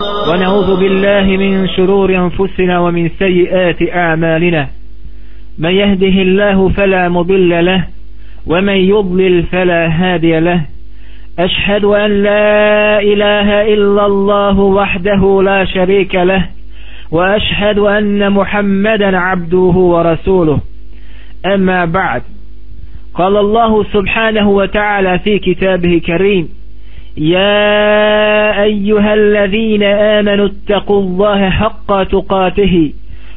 ونعوذ بالله من شرور أنفسنا ومن سيئات أعمالنا. من يهده الله فلا مضل له ومن يضلل فلا هادي له. أشهد أن لا إله إلا الله وحده لا شريك له وأشهد أن محمدا عبده ورسوله. أما بعد قال الله سبحانه وتعالى في كتابه كريم يا أيها الذين آمنوا اتقوا الله حق تقاته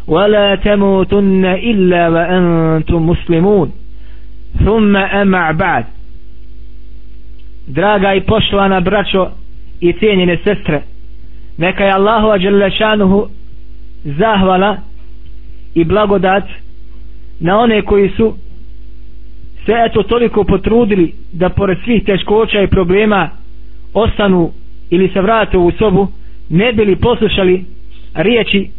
ولا تموتن إلا وأنتم مسلمون ثم أمع بعد draga i poštovana braćo i cijenjene sestre neka je Allahu ađelešanuhu zahvala i blagodat na one koji su se eto toliko potrudili da pored svih teškoća i problema ostanu ili se vrate u sobu ne bili poslušali riječi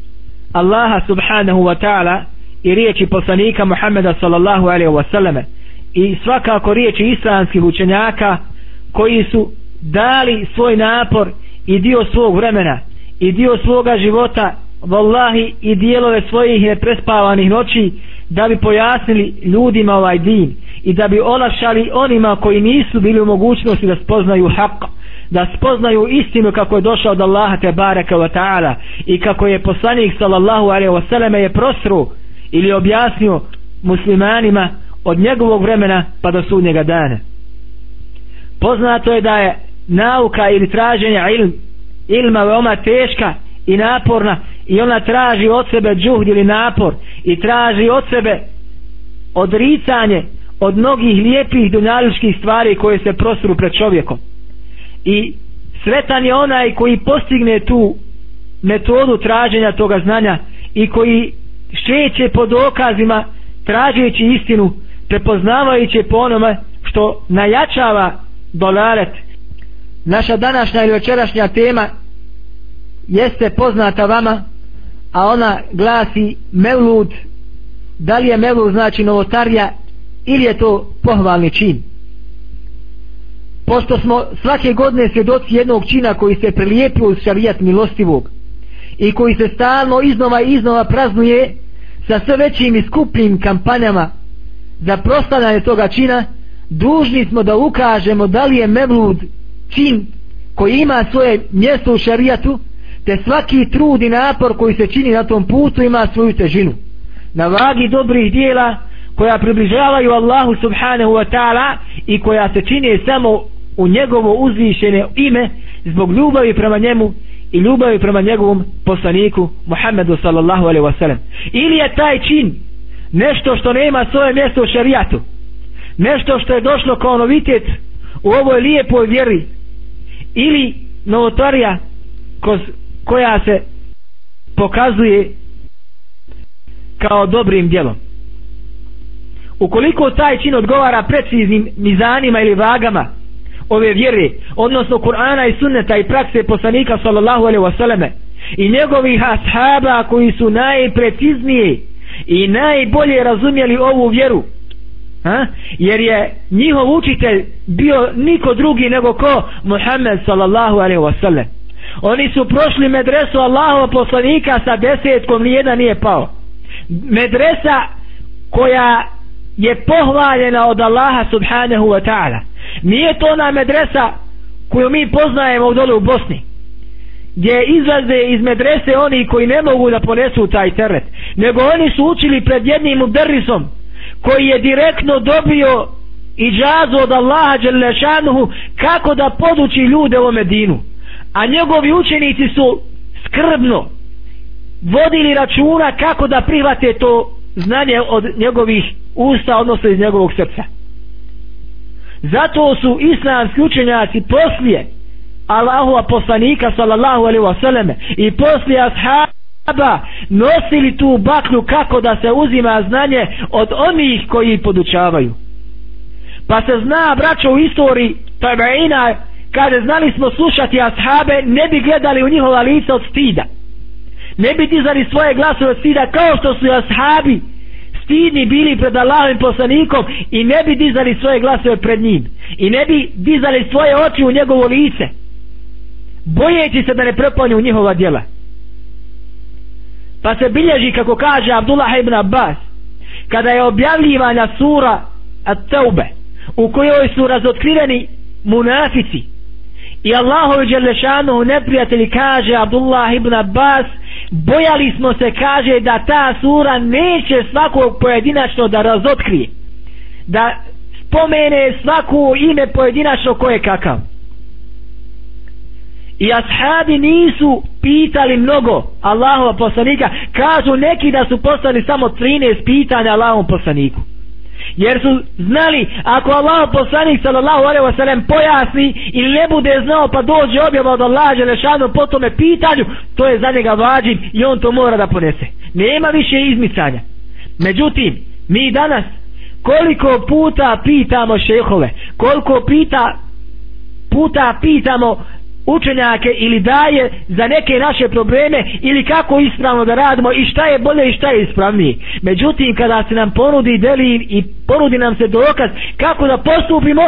Allaha subhanahu wa ta'ala i riječi poslanika Muhammeda sallallahu alaihi wa sallame. I svakako riječi islamskih učenjaka koji su dali svoj napor i dio svog vremena i dio svoga života vallahi i dijelove svojih neprespavanih noći da bi pojasnili ljudima ovaj din i da bi olakšali onima koji nisu bili u mogućnosti da spoznaju haqqa da spoznaju istinu kako je došao od Allaha te baraka wa ta'ala i kako je poslanik sallallahu alaihi wa sallam je prosru ili objasnio muslimanima od njegovog vremena pa do sudnjega dana. Poznato je da je nauka ili traženje ilm, ilma veoma teška i naporna i ona traži od sebe džuhd ili napor i traži od sebe odricanje od mnogih lijepih dunjaličkih stvari koje se prostru pred čovjekom i sretan je onaj koji postigne tu metodu traženja toga znanja i koji šeće po dokazima tražeći istinu prepoznavajući po onome što najačava dolaret naša današnja ili večerašnja tema jeste poznata vama a ona glasi Mevlud da li je Mevlud znači novotarija ili je to pohvalni čin? Pošto smo svake godine svjedoci jednog čina koji se prelijepio uz šarijat milostivog i koji se stalno iznova i iznova praznuje sa sve većim i skupnim kampanjama za prostavljanje toga čina dužni smo da ukažemo da li je Mevlud čin koji ima svoje mjesto u šarijatu te svaki trud i napor koji se čini na tom putu ima svoju težinu. Na vagi dobrih dijela koja približavaju Allahu subhanahu wa ta'ala i koja se čini samo u njegovo uzvišene ime zbog ljubavi prema njemu i ljubavi prema njegovom poslaniku Muhammedu sallallahu alaihi wasallam. Ili je taj čin nešto što nema svoje mjesto u šarijatu nešto što je došlo kao novitet u ovoj lijepoj vjeri ili novotarija koja se pokazuje kao dobrim djelom. Ukoliko taj čin odgovara preciznim mizanima ili vagama ove vjere odnosno Kur'ana i sunneta i prakse poslanika sallallahu alaihi wasallame. I njegovih ashaba koji su najpreciznije i najbolje razumjeli ovu vjeru ha? jer je njihov učitelj bio niko drugi nego ko? Muhammed sallallahu alaihi wasallam. Oni su prošli medresu Allahova poslanika sa desetkom nijedan nije pao. Medresa koja je pohvaljena od Allaha subhanahu wa ta'ala nije to ona medresa koju mi poznajemo dole u Bosni gdje izlaze iz medrese oni koji ne mogu da ponesu taj teret nego oni su učili pred jednim uderrisom koji je direktno dobio i džazu od Allaha Đelešanuhu kako da poduči ljude u Medinu a njegovi učenici su skrbno vodili računa kako da prihvate to znanje od njegovih usta odnosno iz njegovog srca zato su islamski učenjaci poslije Allahova poslanika sallallahu alaihi wasallam i poslije ashaba nosili tu baklju kako da se uzima znanje od onih koji podučavaju. Pa se zna braćo u istoriji tabaina kada znali smo slušati ashabe ne bi gledali u njihova lica od stida. Ne bi dizali svoje glasove od stida kao što su ashabi stidni bili pred Allahovim poslanikom i ne bi dizali svoje glasove pred njim i ne bi dizali svoje oči u njegovo lice bojeći se da ne prepanju njihova djela. Pa se bilježi kako kaže Abdullah ibn Abbas kada je objavljivana sura At-Taube u kojoj su razotkriveni munafici i Allahu Đelešanu neprijatelji kaže Abdullah ibn Abbas bojali smo se kaže da ta sura neće svakog pojedinačno da razotkrije da spomene svaku ime pojedinačno koje kakav. I ashabi nisu pitali mnogo Allahova poslanika kažu neki da su postali samo 13 pitanja Allahovom poslaniku jer su znali ako Allah poslanik sallallahu alaihi wasallam pojasni ili ne bude znao pa dođe objava od Allah želešanu po tome pitanju to je za njega vađin i on to mora da ponese. Nema više izmicanja. Međutim mi danas koliko puta pitamo šehove koliko pita puta pitamo učenjake ili daje za neke naše probleme ili kako ispravno da radimo i šta je bolje i šta je ispravnije. Međutim, kada se nam ponudi deli i ponudi nam se dokaz kako da postupimo,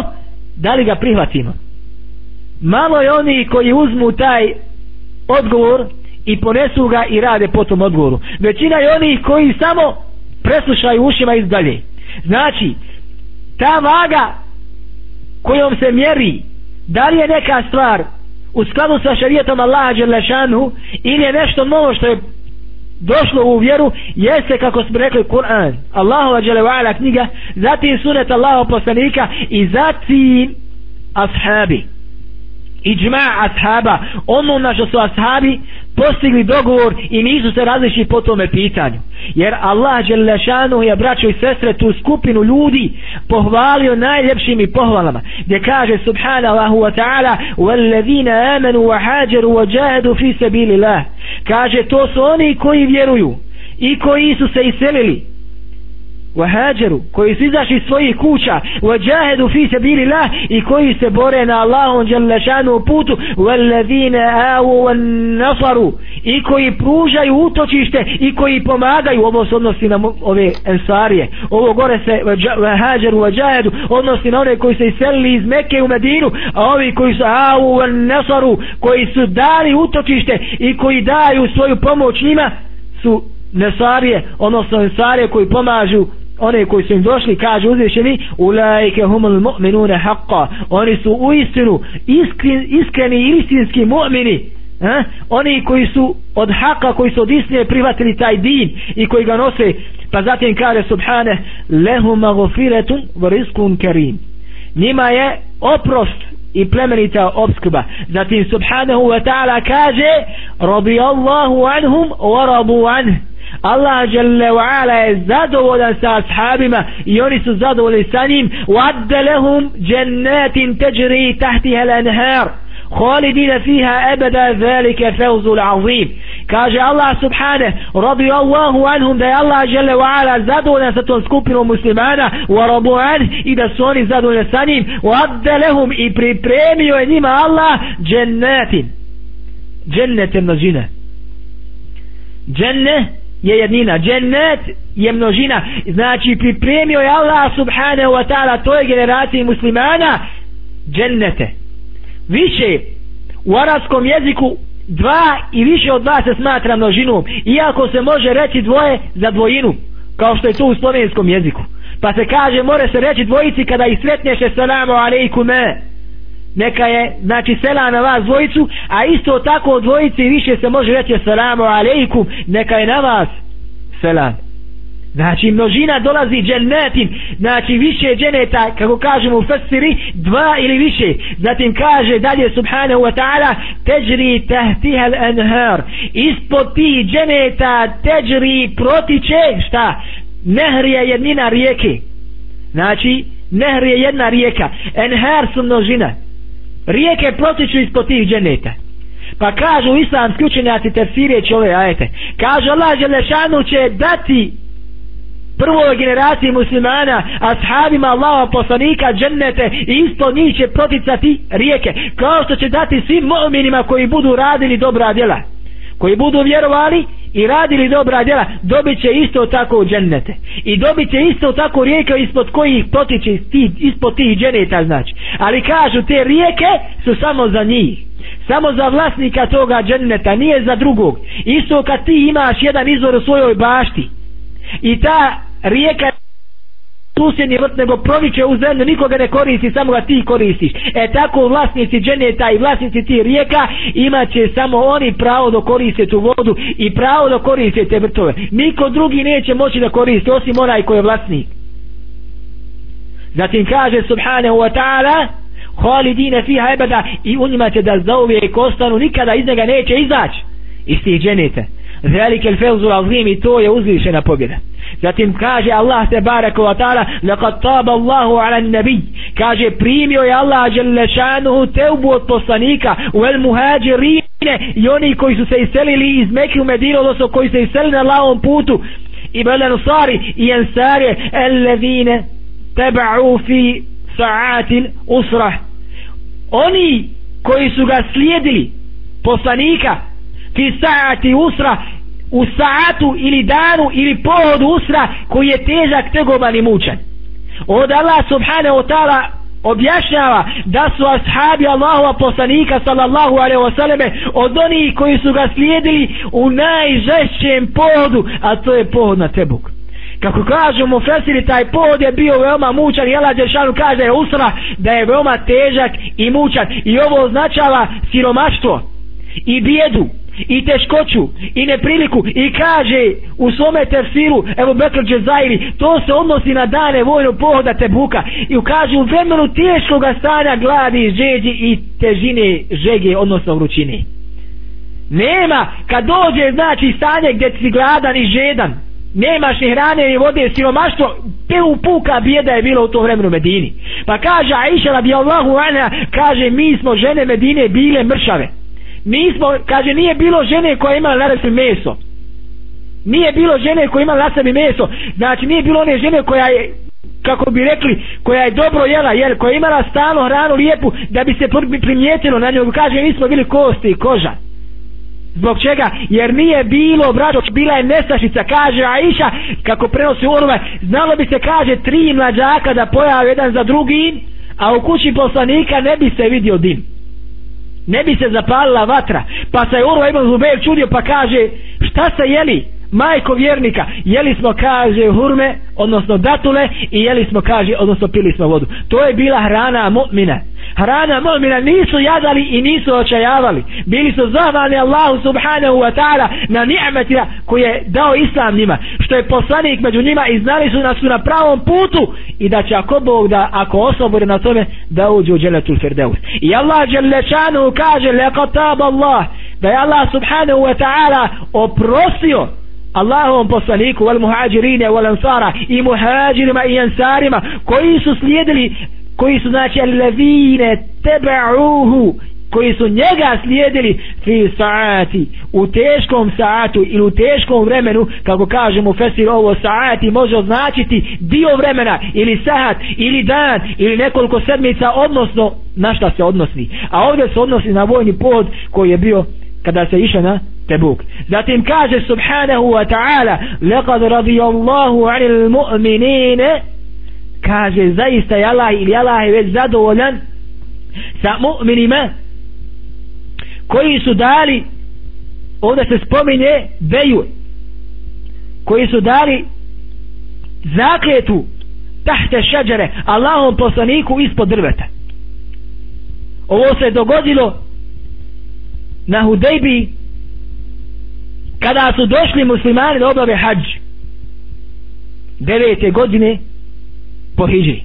da li ga prihvatimo? Malo je oni koji uzmu taj odgovor i ponesu ga i rade po tom odgovoru. Većina je onih koji samo preslušaju ušima iz dalje. Znači, ta vaga kojom se mjeri da li je neka stvar u skladu sa šarijetom Allaha Đelešanu ili je nešto novo što je došlo u vjeru jeste kako smo rekli Kur'an Allahova Đelevala knjiga zatim sunet Allahov poslanika i zatim ashabi iđma ashaba ono na što su ashabi postigli dogovor i nisu se različili po tome pitanju. Jer Allah Đelešanu je braćo i sestre tu skupinu ljudi pohvalio najljepšim pohvalama. Gdje kaže subhanallahu wa ta'ala wallazina amanu wa hađeru wa jahedu fi sabili kaže to su oni koji vjeruju i koji su se iselili. وهاجروا koji su izašli iz svojih kuća وجاهدوا في سبيل الله i koji se bore na Allahom dželle šanu putu والذين آووا والنصروا i koji pružaju utočište i koji pomagaju ovo se odnosi na ove ensarije ovo gore se وهاجروا وجاهدوا odnosi na one koji se iselili iz Mekke u Medinu a ovi koji su آووا والنصروا koji su dali utočište i koji daju svoju pomoć njima su Nesarije, odnosno Ensarije koji pomažu one koji su im došli kaže uzvišeni ulajke humul mu'minune haqqa oni su u istinu iskren, iskreni i istinski mu'mini Ha? oni koji su od haka koji su od istine prihvatili taj din i koji ga nose pa zatim kaže subhane lehu magofiretun vriskun karim njima je oprost i plemenita obskrba. Zatim subhanahu wa ta'ala kaže radijallahu anhum wa rabu anhu. Allah jalla wa ala je zadovoljan sa ashabima i oni su zadovoljni sa njim wadda lahum jannatin tajri tahtiha al-anhar خالدين فيها أبدا ذلك فوز العظيم kaže Allah subhane radi Allahu anhum da je Allah žele wa ala zadovoljan sa tom skupinom muslimana wa rabu an i da su oni zadovoljni sa njim wa adda lehum i pripremio je njima Allah džennetin džennete množine dženne je jednina. Džennet je množina. Znači pripremio je Allah subhanahu wa ta'ala toj generaciji muslimana džennete. Više u arabskom jeziku dva i više od dva se smatra množinom iako se može reći dvoje za dvojinu kao što je to u slovenskom jeziku. Pa se kaže more se reći dvojici kada ih sretneš salamu alaikume neka je znači sela na vas dvojicu a isto tako od dvojice više se može reći salamu alejkum neka je na vas selam znači množina dolazi džennetin znači više dženeta kako kažemo u Fesiri dva ili više. Zatim kaže dalje subhanahu wa ta'ala teđri tahtihal anhar. Ispod ti dženeta teđri protiče šta? Nehr je jednina rijeke. Znači nehr je jedna rijeka. Enhar su množina rijeke protiču ispod tih dženeta. Pa kažu islamski učenjaci tefsirijeći ove ajete. Kaže Allah Želešanu će dati prvoj generaciji muslimana ashabima Allaha poslanika džennete i isto njih će proticati rijeke kao što će dati svim mu'minima koji budu radili dobra djela koji budu vjerovali i radili dobra djela dobit će isto tako džennete. I dobit će isto tako rijeke ispod kojih potiče ispod tih dženeta znači. Ali kažu te rijeke su samo za njih. Samo za vlasnika toga dženneta nije za drugog. Isto kad ti imaš jedan izvor u svojoj bašti i ta rijeka susjedni vrt nego proviče u zemlju nikoga ne koristi samo ga ti koristiš. E tako vlasnici dženeta i vlasnici ti rijeka imaće samo oni pravo da koriste tu vodu i pravo da koriste te vrtove. Niko drugi neće moći da koristi osim onaj koji je vlasnik. Zatim kaže subhanahu wa ta'ala halidine fiha ebeda i u njima će da zauvijek ostanu nikada iz njega neće izaći iz tih dženeta. Velike fevzu azim i to je uzvišena pobjeda zatim kaže Allah te barek wa ta'ala Lekad taba Allahu ala nabi kaže primio je Allah jalla teubu od poslanika u el muhađirine i oni koji su se iselili iz Mekke u Medinu odnosno koji se iselili na lavom putu. I bel ansari i ansari alladhine teba'u fi sa'atil usrah oni koji su ga slijedili poslanika fi sa'ati usra u saatu ili danu ili pohodu usra koji je težak tegoban i mučan. Od Allah subhanahu wa ta'ala objašnjava da su ashabi Allahova poslanika sallallahu alaihi wa sallame od onih koji su ga slijedili u najžešćem pohodu a to je pohod na Tebuk. Kako kažu mu Fesiri taj pohod je bio veoma mučan i Allah Đeršanu kaže je usra da je veoma težak i mučan. I ovo označava siromaštvo i bijedu i teškoću i nepriliku i kaže u svome tefsiru evo Bekr Džezairi to se odnosi na dane vojnog pohoda Tebuka. I kaže u vremenu teškog stanja gladi, žeđi i težine žege odnosno vrućine. Nema kad dođe znači stanje gdje si gladan i žedan nemaš ni hrane ni vode siromaštvo te upuka bijeda je bilo u to vremenu Medini. Pa kaže Aisha radijallahu anha kaže mi smo žene Medine bile mršave mi smo, kaže, nije bilo žene koja ima na sebi meso. Nije bilo žene koja ima na sebi meso. Znači, nije bilo one žene koja je, kako bi rekli, koja je dobro jela, jer koja je imala stalno hranu lijepu, da bi se primijetilo na njoj. Kaže, mi smo bili kosti i koža. Zbog čega? Jer nije bilo, braćo, bila je nestašica, kaže Aisha, kako prenosi onome, znalo bi se, kaže, tri mlađaka da pojave jedan za drugim, a u kući poslanika ne bi se vidio dim ne bi se zapalila vatra. Pa se Urva ibn Zubair čudio pa kaže šta se jeli majko vjernika? Jeli smo kaže hurme odnosno datule i jeli smo kaže odnosno pili smo vodu. To je bila hrana mu'mina hrana momina nisu jadali i nisu očajavali. Bili su zahvalni Allahu subhanahu wa ta'ala na ni'metina koje je dao islam njima što je poslanik među njima i znali su da su na pravom putu i da će ako Bog da ako osobore na tome da uđe u dželetul firdeus. I Allah dželečanu kaže lekotab Allah da je Allah subhanahu wa ta'ala oprostio Allahovom poslaniku wal muhađirine wal ansara i muhađirima i ansarima koji su slijedili koji su znači alladine teba'uhu koji su njega slijedili fi saati u teškom saatu ili u teškom vremenu kako kažemo fesir ovo saati može označiti dio vremena ili saat ili dan ili nekoliko sedmica odnosno na šta se odnosi a ovdje se odnosi na vojni pohod koji je bio kada se išlo na Tebuk. Zatim kaže subhanahu wa ta'ala laqad radijallahu anil mu'minine kaže zaista je Allah ili Allah je već zadovoljan sa mu'minima koji su dali ovdje se spominje beju koji su dali zakljetu tahte šađare Allahom poslaniku ispod drveta. Ovo se dogodilo na Hudejbi kada su došli muslimani da obave hađ. Devete godine po hijđri.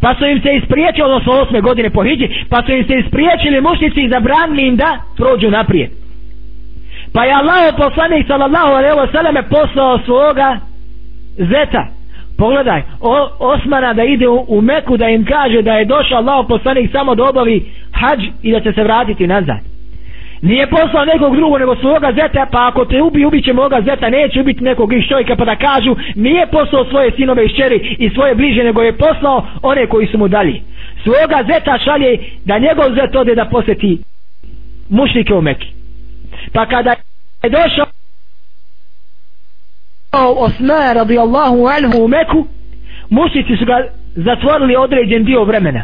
pa su im se ispriječili odnosno osme godine po hijđi pa su im se ispriječili mušnici i zabranili im da prođu naprijed. Pa je Allah poslanik sallallahu alaihi wa sallame poslao svoga zeta. Pogledaj o, Osmana da ide u, u Meku da im kaže da je došao Allah poslanik samo da obavi hađ i da će se vratiti nazad nije poslao nekog drugog nego svoga zeta pa ako te ubi ubit će moga zeta neće ubiti nekog iz čovjeka pa da kažu nije poslao svoje sinove i šćeri i svoje bliže nego je poslao one koji su mu dali. Svoga zeta šalje da njegov zet ode da posjeti mušnike u Meki pa kada je došao Osman radijallahu anhu u Meku mušnici su ga zatvorili određen dio vremena.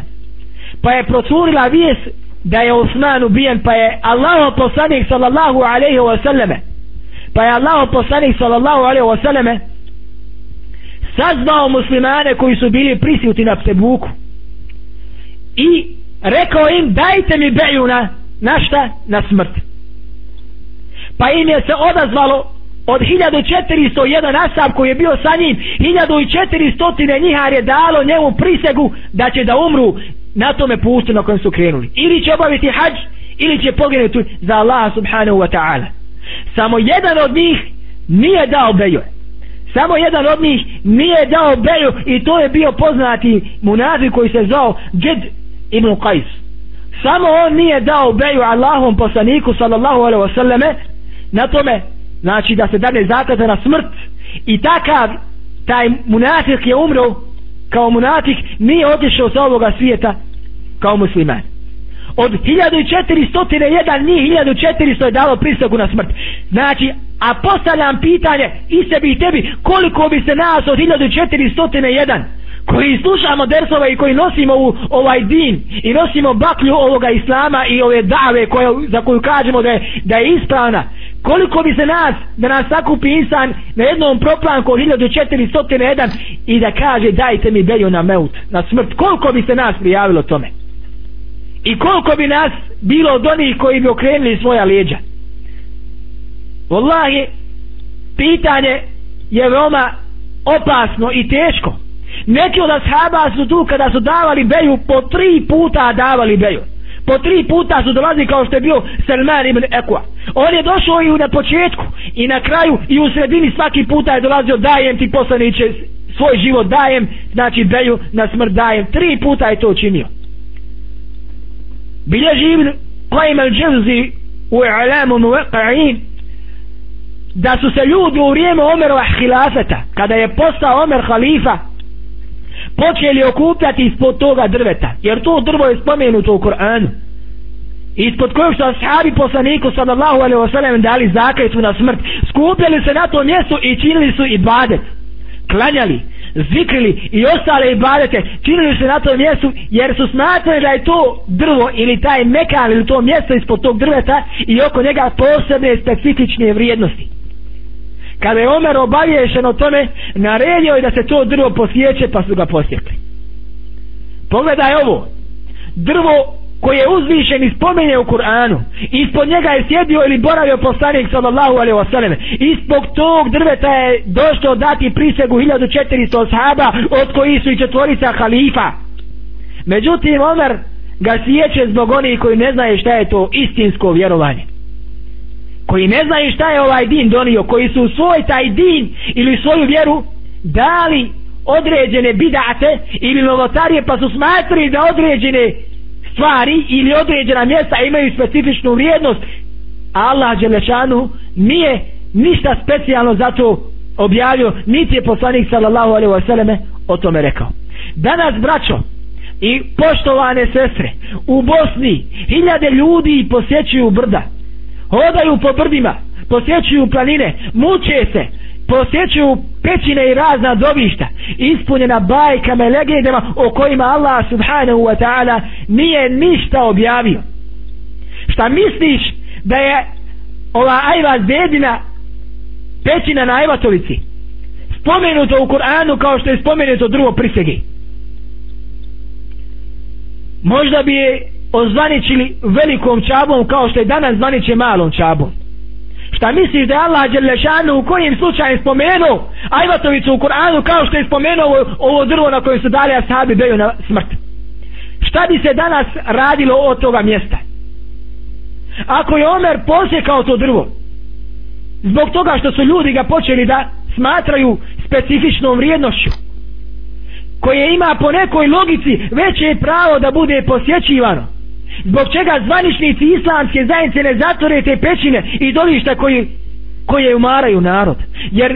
Pa je procurila vijest da je Osman ubijen pa je Allaho poslanik sallallahu alaihi wa sallame pa je Allaho poslanik sallallahu alaihi wa sallame sazvao muslimane koji su bili prisuti na Tebuku i rekao im dajte mi beju na, na šta? na smrt pa im je se odazvalo od 1401 asab koji je bio sa njim 1400 njihar je dalo njemu prisegu da će da umru na tome putu na kojem su krenuli. Ili će obaviti hađ ili će poginuti za Allaha subhanahu wa ta'ala. Samo jedan od njih nije dao beju. Samo jedan od njih nije dao beju i to je bio poznati munafi koji se zvao Džed ibn Qais. Samo on nije dao beju Allahom poslaniku sallallahu alaihi wasallame na tome znači da se dane zakata na smrt i takav taj munafik je umro kao munatik nije otišao sa ovoga svijeta kao musliman. Od 1401 njih 1400 je dalo pristagu na smrt. Znači a postavljam pitanje i sebi i tebi koliko bi se nas od 1401 koji slušamo dersove i koji nosimo u ovaj din i nosimo baklju ovoga islama i ove dave koje, za koju kažemo da je, da je ispravna koliko bi se nas da nas sakupi insan na jednom proplanku 1401 i da kaže dajte mi beju na meut na smrt. Koliko bi se nas prijavilo tome? I koliko bi nas bilo od onih koji bi okrenuli svoja leđa? Wallahi pitanje je veoma opasno i teško. Neki od ashaba su tu kada su davali beju po tri puta davali beju po tri puta su dolazili kao što je bio Salman ibn Ekwa on je došao i na početku i na kraju i u sredini svaki puta je dolazio dajem ti poslaniće svoj život dajem znači beju na smrt dajem. Tri puta je to učinio. Bilježi ibn Qaim al-Dževzi u Alamu Muqa'in da su se ljudi u vrijeme Omerova hilafeta kada je postao Omer halifa počeli okupljati ispod toga drveta. Jer to drvo je spomenuto u Koranu ispod kojeg su ashabi poslaniku sallallahu alaihi wasallam dali zakajtu na smrt. Skupljali se na to mjesto i činili su ibadet. Klanjali zikrili i ostale ibadete činili se na tom mjestu jer su smatrali da je to drvo ili taj mekan ili to mjesto ispod tog drveta i oko njega posebne specifične vrijednosti kada je Omer obavješen o tome naredio je da se to drvo posjeće pa su ga posjekli. Pogledaj ovo. Drvo koje je uzvišen i spomenje u Kur'anu. Ispod njega je sjedio ili boravio poslanik sallallahu alaihi wa sallam ispod tog drveta je došlo dati prisegu 1400 sahaba od koji su i četvorica halifa. Međutim Omer ga sjeće zbog onih koji ne znaju šta je to istinsko vjerovanje koji ne znaju šta je ovaj din donio koji su svoj taj din ili svoju vjeru dali određene bidate ili novotarije pa su smatrali da određene stvari ili određena mjesta imaju specifičnu vrijednost. Allah Đelešanu nije ništa specijalno za to objavio niti je poslanik sallallahu alaihi wasallame o tome rekao. Danas braćo i poštovane sestre u Bosni hiljade ljudi posjećuju brda hodaju po brdima posjećuju planine muče se posjećuju pećine i razna dobišta ispunjena bajkama i legendama o kojima Allah subhanahu wa ta'ala nije ništa objavio. Šta misliš da je ova ajva zedina pećina na ajvatovici spomenuto u Kur'anu kao što je spomenuto drugo prisegi možda bi je ozvaničili velikom čabom kao što je danas zvaniče malom čabom. Šta misliš da je Allah Đelešanu u kojim slučajem spomenuo Ajvatovicu u Kur'anu kao što je spomenuo ovo, ovo drvo na kojem su dali ashabi beju na smrt? Šta bi se danas radilo od toga mjesta? Ako je Omer posjekao to drvo zbog toga što su ljudi ga počeli da smatraju specifičnom vrijednošću koje ima po nekoj logici veće pravo da bude posjećivano zbog čega zvaničnici islamske zajednice ne zatvore te pećine i dolišta koji, koje umaraju narod? Jer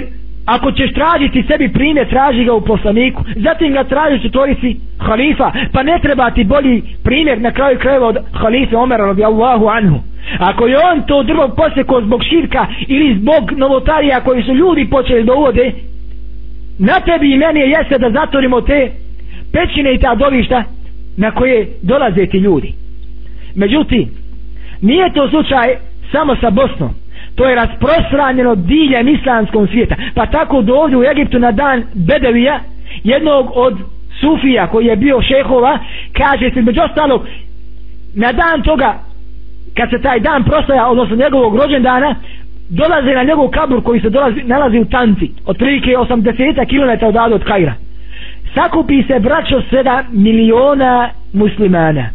ako ćeš tražiti sebi primjer traži ga u poslaniku. Zatim ga tražiš u tvorici halifa. Pa ne treba ti bolji primjer na kraju krajeva od halife Omera radijallahu anhu. Ako je on to drvo posekao zbog širka ili zbog novotarija koji su ljudi počeli da uvode na tebi i meni je jeste da zatvorimo te pećine i ta dovišta na koje dolaze ti ljudi međutim nije to slučaj samo sa Bosnom. To je rasprostranjeno diljem islamskom svijeta. Pa tako dođu u Egiptu na dan Bedevija jednog od Sufija koji je bio šehova kaže se među ostalog na dan toga kad se taj dan prostaja, odnosno njegovog rođendana dolaze na njegov kabur koji se dolazi, nalazi u Tanci otprilike 80 km odavde od Kajra. Sakupi se braćo 7 miliona muslimana.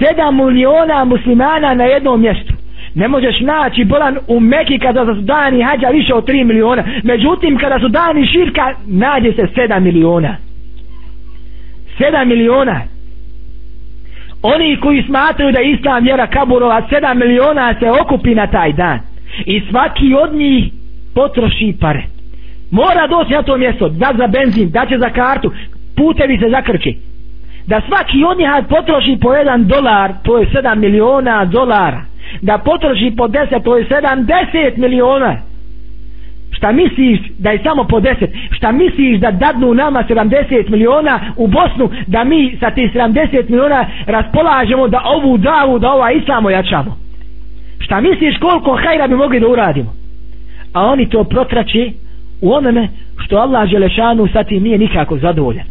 7 miliona muslimana na jednom mjestu. Ne možeš naći bolan u Meki kada su dani hađa više od 3 miliona. Međutim kada su dani širka nađe se 7 miliona. 7 miliona. Oni koji smatraju da je islam vjera kaburova 7 miliona se okupi na taj dan. I svaki od njih potroši pare. Mora doći na to mjesto da za benzin, da će za kartu putevi se zakrči da svaki od njih potroši po jedan dolar to je 7 miliona dolara. Da potroši po 10 to je 70 miliona. Šta misliš da je samo po 10 šta misliš da dadnu nama 70 miliona u Bosnu da mi sa tih 70 miliona raspolažemo da ovu davu da ova islamo jačamo šta misliš koliko hajra bi mogli da uradimo? A oni to protrači u onome što Allah Želešanu sa tim nije nikako zadovoljan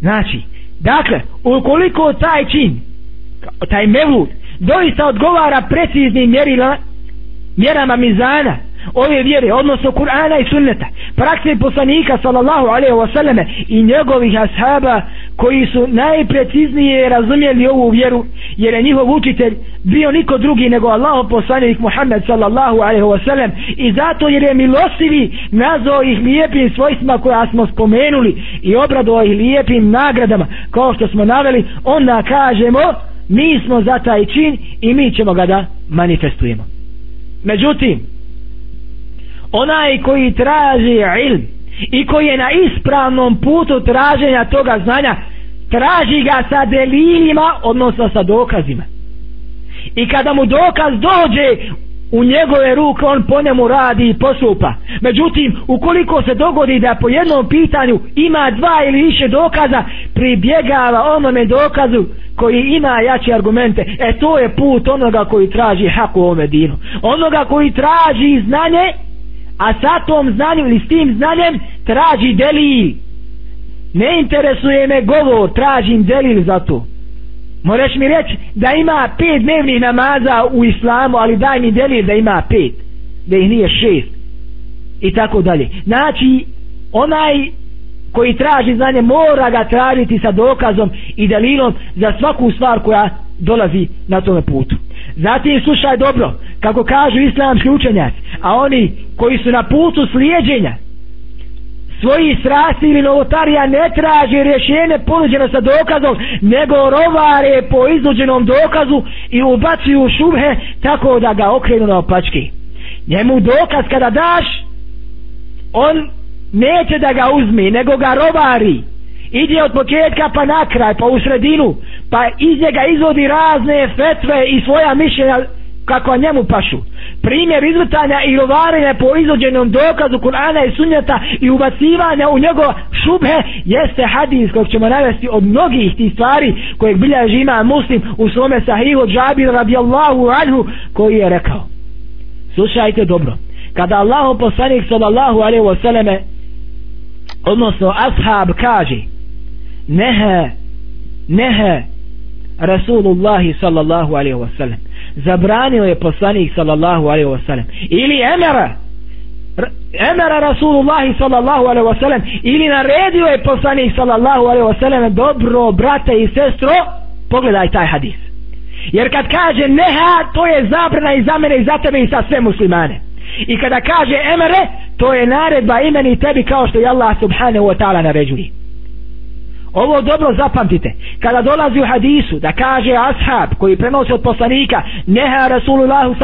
znači dakle ukoliko taj čin taj mevlud doista odgovara preciznim mjerila mjerama mizana ove vjere, odnosno Kur'ana i sunneta prakse poslanika sallallahu alaihi wa sallame i njegovih ashaba koji su najpreciznije razumjeli ovu vjeru jer je njihov učitelj bio niko drugi nego Allah poslanik Muhammed sallallahu alaihi wa sallam i zato jer je milostivi nazvao ih lijepim svojstvima koja smo spomenuli i obradovao ih lijepim nagradama. Kao što smo naveli onda kažemo mi smo za taj čin i mi ćemo ga da manifestujemo. Međutim onaj koji traži ilm i koji je na ispravnom putu traženja toga znanja traži ga sa delilima odnosno sa dokazima. I kada mu dokaz dođe u njegove ruke on po njemu radi i postupa. Međutim ukoliko se dogodi da po jednom pitanju ima dva ili više dokaza pribjegava onome dokazu koji ima jače argumente. E to je put onoga koji traži hak u ovome dinu. Onoga koji traži znanje a sa tom znanjem ili s tim znanjem traži delil. Ne interesuje me govor tražim delil za to. Moraš mi reći da ima pet dnevnih namaza u islamu ali daj mi delil da ima pet da ih nije šest. I tako dalje. Znači onaj koji traži znanje mora ga tražiti sa dokazom i delilom za svaku stvar koja dolazi na tome putu. Zatim slušaj dobro kako kažu islamski učenjaci a oni koji su na putu slijedženja svoji strasti ili novotarija ne traže rješenje ponuđeno sa dokazom nego rovare po iznuđenom dokazu i ubacuju šubhe tako da ga okrenu na opački njemu dokaz kada daš on neće da ga uzme nego ga rovari. Ide od početka pa na kraj pa u sredinu pa iz njega izvodi razne fetve i svoja mišljenja kako njemu pašu. Primjer izvrtanja i rovarenja po izođenom dokazu Kur'ana i sunnjata i ubacivanja u njego šubhe jeste hadis kojeg ćemo navesti od mnogih tih stvari kojeg bilja žima muslim u svome sahihu džabir radijallahu anhu koji je rekao. Slušajte dobro. Kada Allahu poslanik sallallahu alaihi wa sallame odnosno ashab kaže nehe nehe Rasulullahi sallallahu alaihi wa sallam zabranio je poslanik sallallahu alaihi wasallam ili emera emera Rasulullahi sallallahu alaihi wasallam ili naredio je poslanik sallallahu alaihi wasallam dobro brate i sestro pogledaj taj hadis. Jer kad kaže neha to je zabrana i za mene i za tebe i za sve muslimane. I kada kaže emere to je naredba imeni tebi kao što je Allah subhanahu wa ta'ala naređuje ovo dobro zapamtite. Kada dolazi u hadisu da kaže ashab koji prenosi od poslanika neha Rasulullah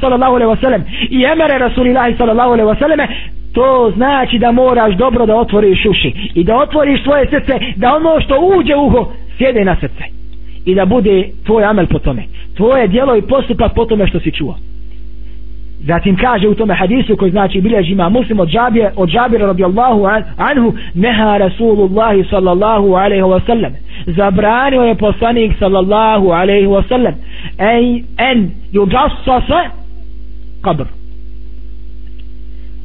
sallallahu alaihi wasallam i emere Rasulullah sallallahu alaihi wasallam to znači da moraš dobro da otvoriš uši i da otvoriš svoje srce da ono što uđe uho sjede na srce i da bude tvoj amel po tome. Tvoje djelo i postupak po tome što si čuo. Zatim kaže u tome hadisu koji znači bilježi ima muslim od Džabira, od Džabira radijallahu anhu neha Rasulullahi sallallahu alaihi wa sallam. Zabranio je poslanik sallallahu alaihi wa sallam en, en yugassasa kabr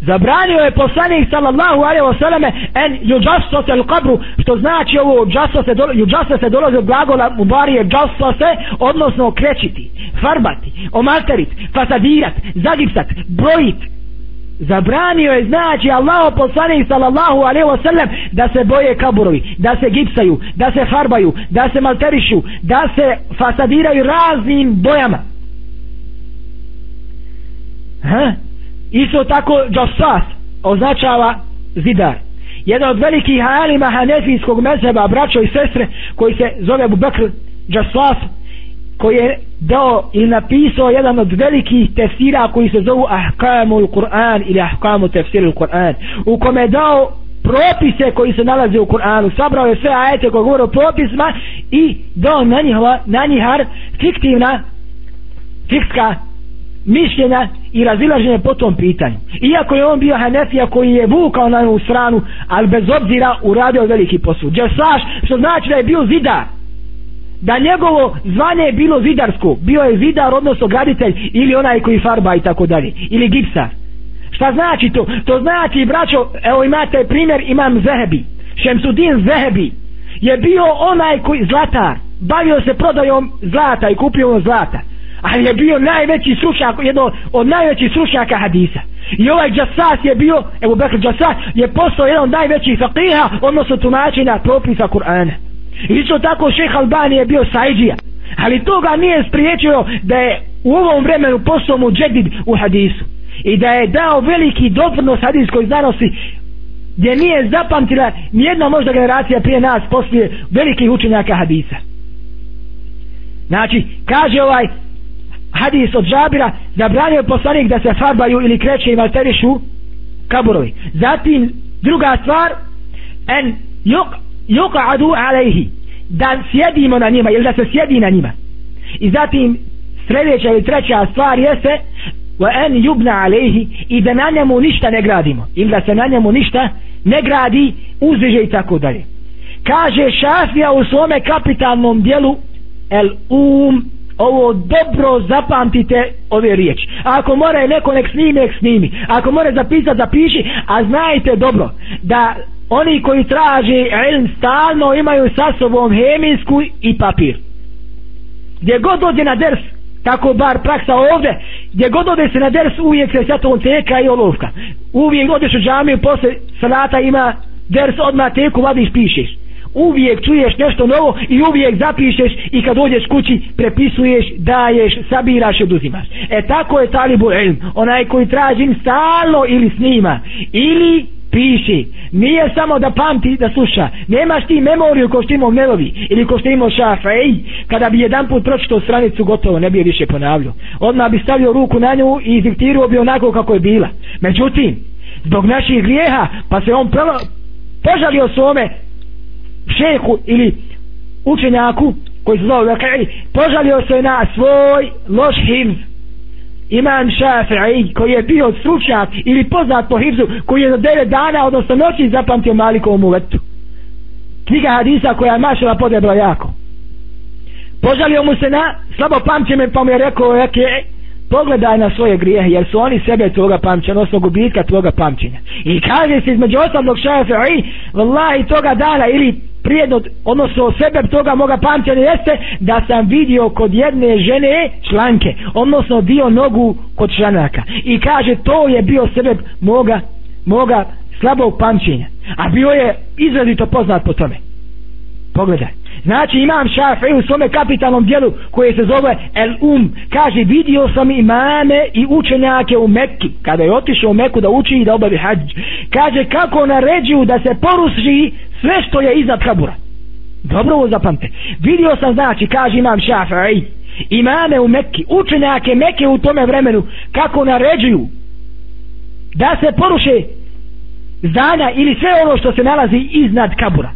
zabranio je poslanik sallallahu alaihi wa selleme en yugassasa al kabru što znači ovo yugassasa se dolazi od glagola u bari je odnosno krećiti farbati, omalterit, fasadirat, zagipsat, brojit. Zabranio je znači Allah poslanik sallallahu alaihi sellem da se boje kaburovi, da se gipsaju, da se farbaju, da se malterišu, da se fasadiraju raznim bojama. Ha? Isto tako Jossas označava zidar. Jedan od velikih alima hanefijskog mezheba, braćo i sestre, koji se zove Abu Bakr koji je dao i napisao jedan od velikih tefsira koji se zovu Ahkamul Kur'an ili Ahkamu tefsirul Kur'an u kome je dao propise koji se nalaze u Kur'anu sabrao je sve ajete koje govore o propisma i dao na, njihova, na njihar fiktivna fikska mišljenja i razilaženje po tom pitanju. Iako je on bio Hanefija koji je vukao na u stranu ali bez obzira uradio veliki posud. Džesaš što znači da je bio zidar. Da njegovo zvanje je bilo zidarsko. Bio je zidar odnosno graditelj ili onaj koji farba i tako dalje ili gipsar. Šta znači to? To znači braćo evo imate primjer imam Zehebi. Šemsudin Zehebi je bio onaj koji zlatar bavio se prodajom zlata i kupio on zlata ali je bio najveći stručnjak jedno od najvećih stručnjaka hadisa i ovaj Džasas je bio Ebu Bekr Džasas je postao jedan od najvećih faqiha odnosno tumačenja propisa Kur'ana Isto tako šeh Albani je bio sajđija. Ali to ga nije spriječio da je u ovom vremenu postao mu džedid u hadisu. I da je dao veliki doprinos hadijskoj znanosti gdje nije zapamtila nijedna možda generacija prije nas poslije velikih učenjaka hadisa. Znači, kaže ovaj hadis od Džabira zabranio poslanik da se farbaju ili kreće i malterišu kaburovi. Zatim, druga stvar en juk yuqadu alayhi da sjedimo na njima ili da se sjedi na njima. I zatim sljedeća ili treća stvar jeste wa an yubna alayhi i da na njemu ništa ne gradimo. Ili da se na njemu ništa ne gradi uzdiže i tako dalje. Kaže Šafija u svome kapitalnom dijelu el um ovo dobro zapamtite ove riječi. Ako mora neko nek snimi nek snimi. Ako mora zapisati zapiši a znajte dobro da oni koji traže ilm stalno imaju sa sobom hemijsku i papir. Gdje god dođe na ders tako bar praksa ovdje gdje god ode se na ders uvijek se sjatom teka i olovka. Uvijek odeš u džamiju posle salata ima ders odmah teku vadiš pišeš uvijek čuješ nešto novo i uvijek zapišeš i kad dođeš kući prepisuješ, daješ, sabiraš i oduzimaš. E tako je talibu ilm, onaj koji traži stalno ili snima ili piši. Nije samo da pamti da sluša. Nemaš ti memoriju ko što imao Melovi ili ko što imao Šafej. Kada bi jedan put pročitao stranicu gotovo, ne bi je više ponavljao. Odmah bi stavio ruku na nju i diktirao bi onako kako je bila. Međutim, zbog naših grijeha, pa se on prvo požalio svome šehu ili učenjaku koji se zove Vakari, požalio se na svoj loš himz Imam Šafi'i koji je bio stručnjak ili poznat po hivzu koji je za 9 dana odnosno noći zapamtio Malikovom uvetu knjiga hadisa koja je mašala podebla jako. Požalio mu se na slabo pamćeme pa mu je rekao je, pogledaj na svoje grijehe jer su oni sebe toga pamćenja, odnosno gubitka toga pamćenja i kaže se između ostalog Šafi'i vallahi toga dana ili prijedno, odnosno sebe toga moga pamćenja jeste da sam vidio kod jedne žene članke, odnosno dio nogu kod članaka. I kaže to je bio sebe moga, moga slabog pamćenja. A bio je izrazito poznat po tome. pogledaj znači imam šafi u svome kapitalnom dijelu koje se zove El Um. Kaže vidio sam imame i učenjake u Mekki kada je otišao u Meku da uči i da obavi hađ. Kaže kako naređuju da se poruši sve što je iznad kabura. Dobro ovo zapamte. Vidio sam znači kaže imam šafi imame u Mekki učenjake Mekke u tome vremenu kako naređuju da se poruše zdanja ili sve ono što se nalazi iznad kabura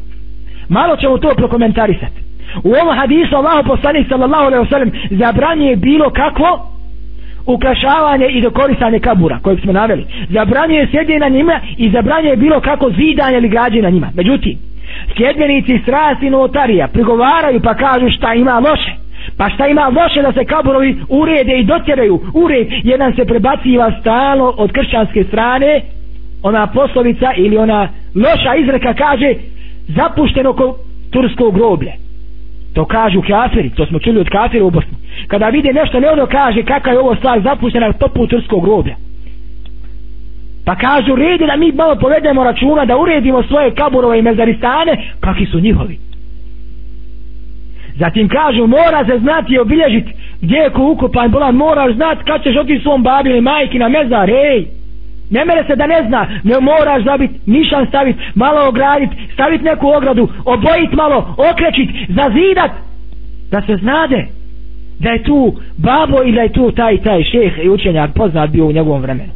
malo ćemo to prokomentarisati. U ovom hadisu Allah poslanik sallallahu alaihi wasallam zabranje bilo kakvo ukrašavanje i dokorisanje kabura kojeg smo naveli. Zabranjuje sjedje na njima i zabranjuje bilo kako zidanje ili građe na njima. Međutim sljedbenici strasti notarija prigovaraju pa kažu šta ima loše. Pa šta ima loše da se kaburovi urede i dotjeraju ured jedan se prebaciva stalno od kršćanske strane. Ona poslovica ili ona loša izreka kaže zapušteno ko tursko groblje to kažu kafiri to smo čuli od kafira u Bosni. Kada vide nešto ne ono kaže kakva je ovo stvar zapuštena topu tursko groblje pa kažu redi da mi malo povedemo računa da uredimo svoje kaburove i mezaristane kakvi su njihovi. Zatim kažu mora se znati i obilježiti gdje je ko ukupan bolan moraš znati kad ćeš otići svom babi ili majki na mezar hej Ne mere se da ne zna, ne moraš zabit, nišan staviti, malo ograditi, staviti neku ogradu, obojiti malo, okrećit, zazidat, da se znade da je tu babo i da je tu taj taj šeh i učenjak poznat bio u njegovom vremenu.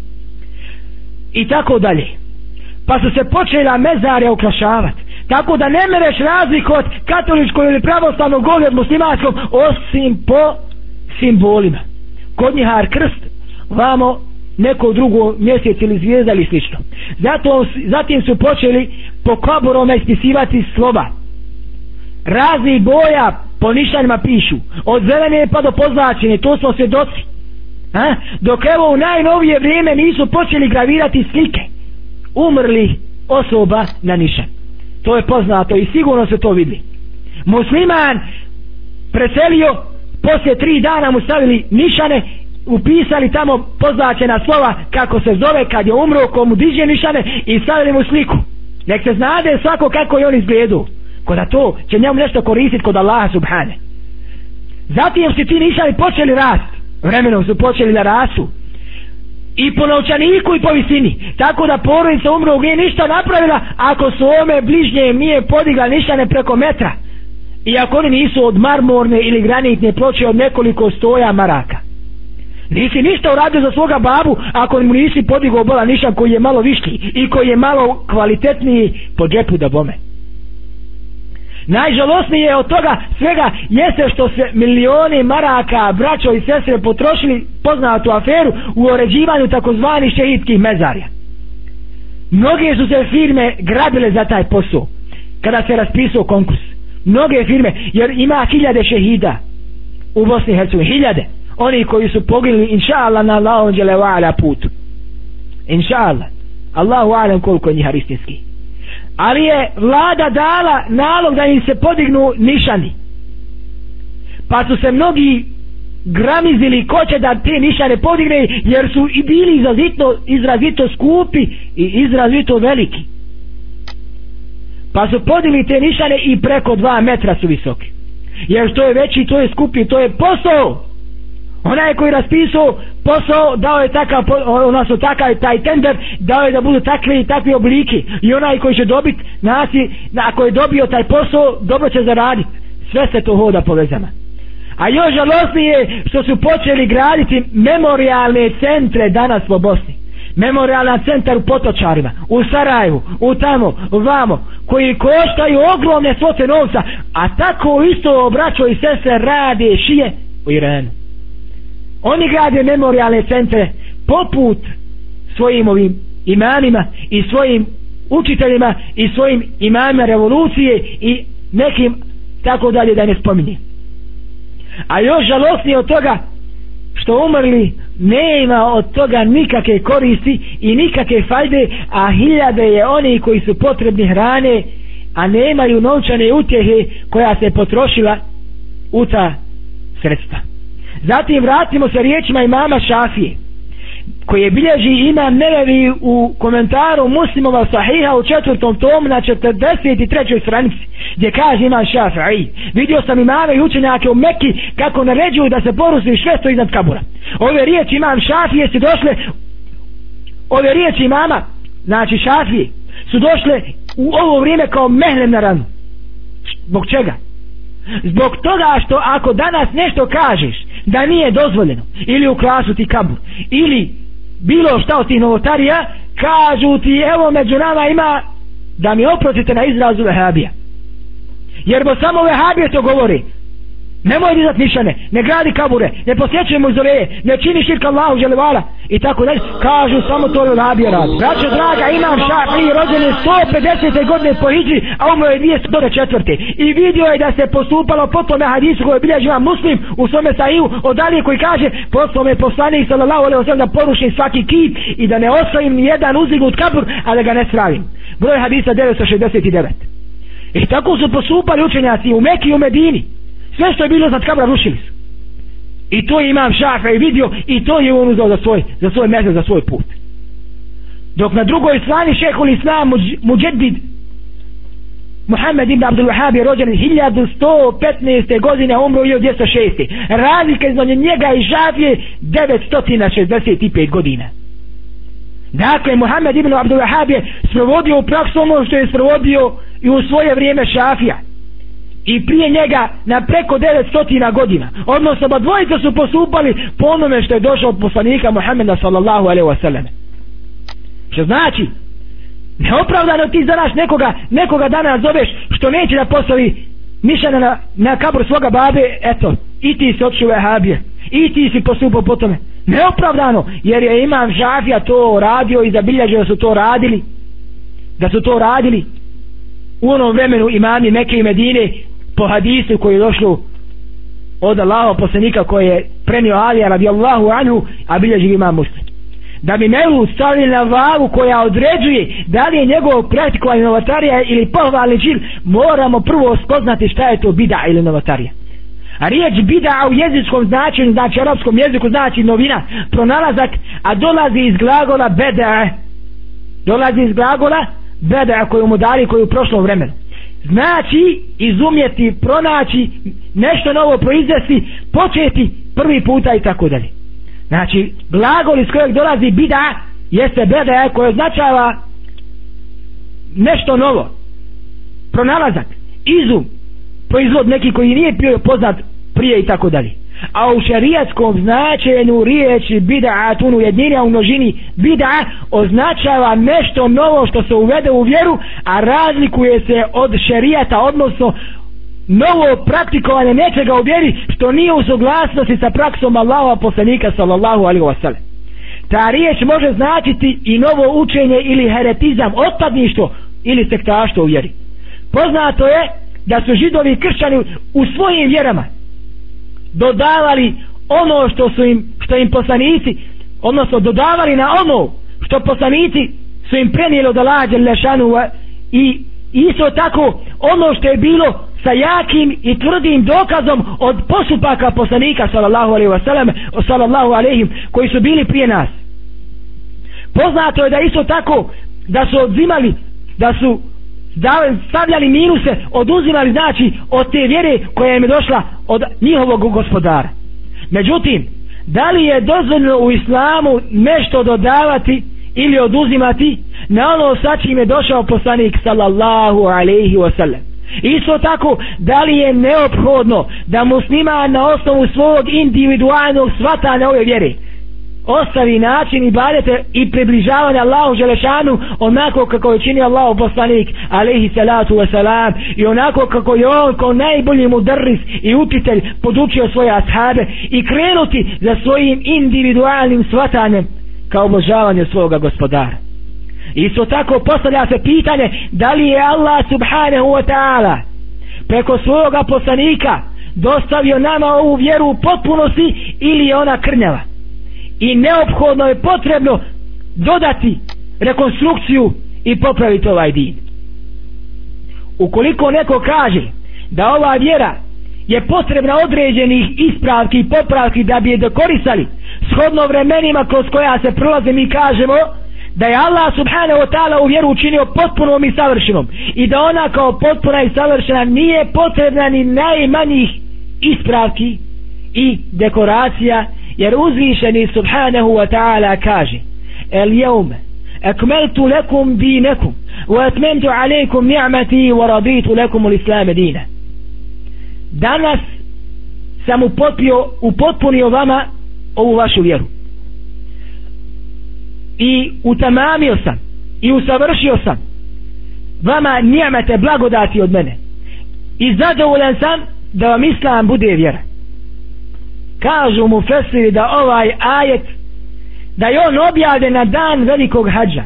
I tako dalje. Pa su se počela mezare ukrašavati. Tako da ne mereš razliku od katoličkog ili pravoslavnog goli od muslimanskom osim po simbolima. Kod njihar krst, vamo neko drugo mjesec ili zvijezda ili slično. Zato, zatim su počeli po kaburoma ispisivati slova. Razni boja po nišanjima pišu. Od zelene pa do pozlačene, to smo se doci. A? Dok evo u najnovije vrijeme nisu počeli gravirati slike umrli osoba na nišan. To je poznato i sigurno se to vidi. Musliman preselio, poslije tri dana mu stavili nišane upisali tamo poznačena slova kako se zove kad je umro komu diže nišane i stavili mu sliku. Nek se znade svako kako je on izgledu kod to će njemu nešto koristiti kod Allaha subhane. Zatim su ti nišani počeli rast vremenom su počeli da rasu i po novčaniku i po visini tako da porodica umro nije ništa napravila ako su ome bližnje nije podigla nišane preko metra i ako oni nisu od marmorne ili granitne ploče od nekoliko stoja maraka. Nisi ništa uradio za svoga babu ako mu nisi podigao bola nišan koji je malo viški i koji je malo kvalitetniji po džepu da bome. Najžalosnije od toga svega jeste što se milioni maraka, braćo i sestre potrošili poznatu aferu u uređivanju takozvanih šehidskih mezarja. Mnoge su se firme grabile za taj posao kada se raspisao konkurs. Mnoge firme, jer ima hiljade šehida u Bosni i Hercegovini, hiljade oni koji su poginuli inša Allah na Allahom dželevala putu. Inša Allah Allahu alem koliko je njihar istinski ali je vlada dala nalog da im se podignu nišani. Pa su se mnogi gramizili ko će da te nišane podigne jer su i bili izrazito, izrazito skupi i izrazito veliki. Pa su podigli te nišane i preko dva metra su visoki jer što je veći to je skupi to je posao onaj koji raspisao posao dao je takav odnosno takav taj tender dao je da budu takve i takvi obliki. I onaj koji će dobiti nasi ako je dobio taj posao dobro će zaraditi sve se to hoda povezama a još žalostnije što su počeli graditi memorialne centre danas po Bosni. Memorialan centar u Potočarima u Sarajevu, u tamo, u vamo koji koštaju ogromne svote novca a tako isto obraćo i sestre rade šije u Iranu oni grade memorialne centre poput svojim ovim imamima i svojim učiteljima i svojim imamima revolucije i nekim tako dalje da ne spominje a još žalostnije od toga što umrli ne ima od toga nikakve koristi i nikakve fajde a hiljade je oni koji su potrebni hrane a nemaju novčane utjehe koja se potrošila u ta sredstva. Zatim vratimo se riječima imama Šafije. koje bilježi imam Nevevi u komentaru muslimova sahiha u četvrtom tomu na 43. stranici gdje kaže imam Šafi'i vidio sam imame i učenjake u Mekki kako naređuju da se porusi švesto iznad kabura ove riječi imam Šafije su došle ove riječi imama znači Šafije su došle u ovo vrijeme kao mehlem na ranu zbog čega zbog toga što ako danas nešto kažeš da nije dozvoljeno ili u klasu ti kabur ili bilo šta od tih novotarija kažu ti evo među nama ima da mi oprostite na izrazu vehabija. Jer bo samo vehabije to govori nemoj dizat nišane, ne gradi kabure, ne posjećuje muzoreje, ne čini širka Allahu želevala i tako dalje, kažu samo to je rabija rad. Braćo draga, imam šafi rođen je 150. godine po Hidži, a umro je 204. I vidio je da se postupalo po tome hadisu koje bilježi vam muslim u svome sahiju od Alije koji kaže poslao me poslanik sallallahu alaihi wasallam da porušim svaki kip i da ne ostavim ni jedan uzignut kabur, a da ga ne stravim. Broj hadisa 969. I tako su postupali učenjaci u Mekiju i u Medini sve što je bilo za kabra rušili su i to je imam šafa i vidio i to je on uzao za svoj za svoj mezar, za svoj put dok na drugoj strani šehol islam muđedid Muhammed ibn Abdul Wahab je rođen 1115. godine umro je 206. razlika između njega i šafije 965 godina dakle Muhammed ibn Abdul Wahab je sprovodio u praksu ono što je sprovodio i u svoje vrijeme šafija i prije njega na preko 900 godina. Odnosno ba dvojica su postupali po onome što je došao od poslanika Muhammeda sallallahu alaihi wasallam. Što znači neopravdano ti zanaš nekoga nekoga dana zoveš što neće da postavi mišljena na, na kabur svoga babe eto i ti se odšao vehabije i ti si postupao po tome. Neopravdano jer je imam žafija to radio i zabilježio da su to radili da su to radili u onom vremenu imami Mekke i Medine po hadisu koji je došlo od Allaha poslanika koji je prenio Alija radijallahu anhu a bilježi ima muslim. Da bi Melu stavili na vagu koja određuje da li je njegov praktikovanje novatarija ili pohvalni čin moramo prvo spoznati šta je to bida ili novatarija a riječ bida u jezičkom značenju znači arapskom jeziku znači novina pronalazak a dolazi iz glagola beda dolazi iz glagola beda koju mu dali koju u prošlom vremenu znači izumjeti, pronaći nešto novo proizvesti, početi prvi puta i tako dalje. Znači, glagol iz kojeg dolazi bida jeste beda koje označava nešto novo. Pronalazak, izum, proizvod neki koji nije bio poznat prije i tako dalje a u šarijatskom značenju riječi bid'atun u jednini, a u množini bida označava nešto novo što se uvede u vjeru a razlikuje se od šarijata odnosno novo praktikovanje nečega u vjeri što nije u suglasnosti sa praksom Allahova poslanika sallallahu alaihi wasallam. Ta riječ može značiti i novo učenje ili heretizam, otpadništvo ili sektaštvo u vjeri. Poznato je da su židovi kršćani u svojim vjerama dodavali ono što su im što im poslanici odnosno dodavali na ono što poslanici su im prenijeli od Allaha Đelešanu i isto tako ono što je bilo sa jakim i tvrdim dokazom od postupaka poslanika sallallahu alejhi ve sellem sallallahu alejhi koji su bili prije nas. Poznato je da isto tako da su odzimali da su stavljali minuse oduzimali znači od te vjere koja im je došla od njihovog gospodara. Međutim da li je dozvoljeno u islamu nešto dodavati ili oduzimati na ono sa čim je došao poslanik sallallahu alaihi wasallam? Isto tako da li je neophodno da muslima na osnovu svog individualnog svatanja ove vjere ostavi način i i približavanje Allahu Želešanu onako kako je čini Allahu poslanik alaihi salatu wasalam i onako kako je on kao najbolji mudarris i učitelj podučio svoje ashabe i krenuti za svojim individualnim svatanjem kao obožavanje svoga gospodara. Isto tako postavlja se pitanje da li je Allah subhanahu wa ta'ala preko svoga poslanika dostavio nama ovu vjeru u potpunosti ili je ona krnjava i neophodno je potrebno dodati rekonstrukciju i popraviti ovaj din. Ukoliko neko kaže da ova vjera je potrebna određenih ispravki i popravki da bi je dokorisali shodno vremenima kroz koja se prolaze mi kažemo da je Allah subhanahu wa ta'ala u vjeru učinio potpunom i savršenom i da ona kao potpuna i savršena nije potrebna ni najmanjih ispravki i dekoracija jer uzvišeni subhanahu wa ta'ala kaže el jeume akmeltu lekum dinekum wa etmentu alejkum ni'mati wa raditu lekum u islame dina danas sam upotpio upotpunio vama ovu vašu vjeru. I utamamio sam i usavršio sam vama nijemete blagodati od mene. I zadovoljan sam da vam islam bude vjera kažu mu fesiri da ovaj ajet da je on objavljen na dan velikog hađa.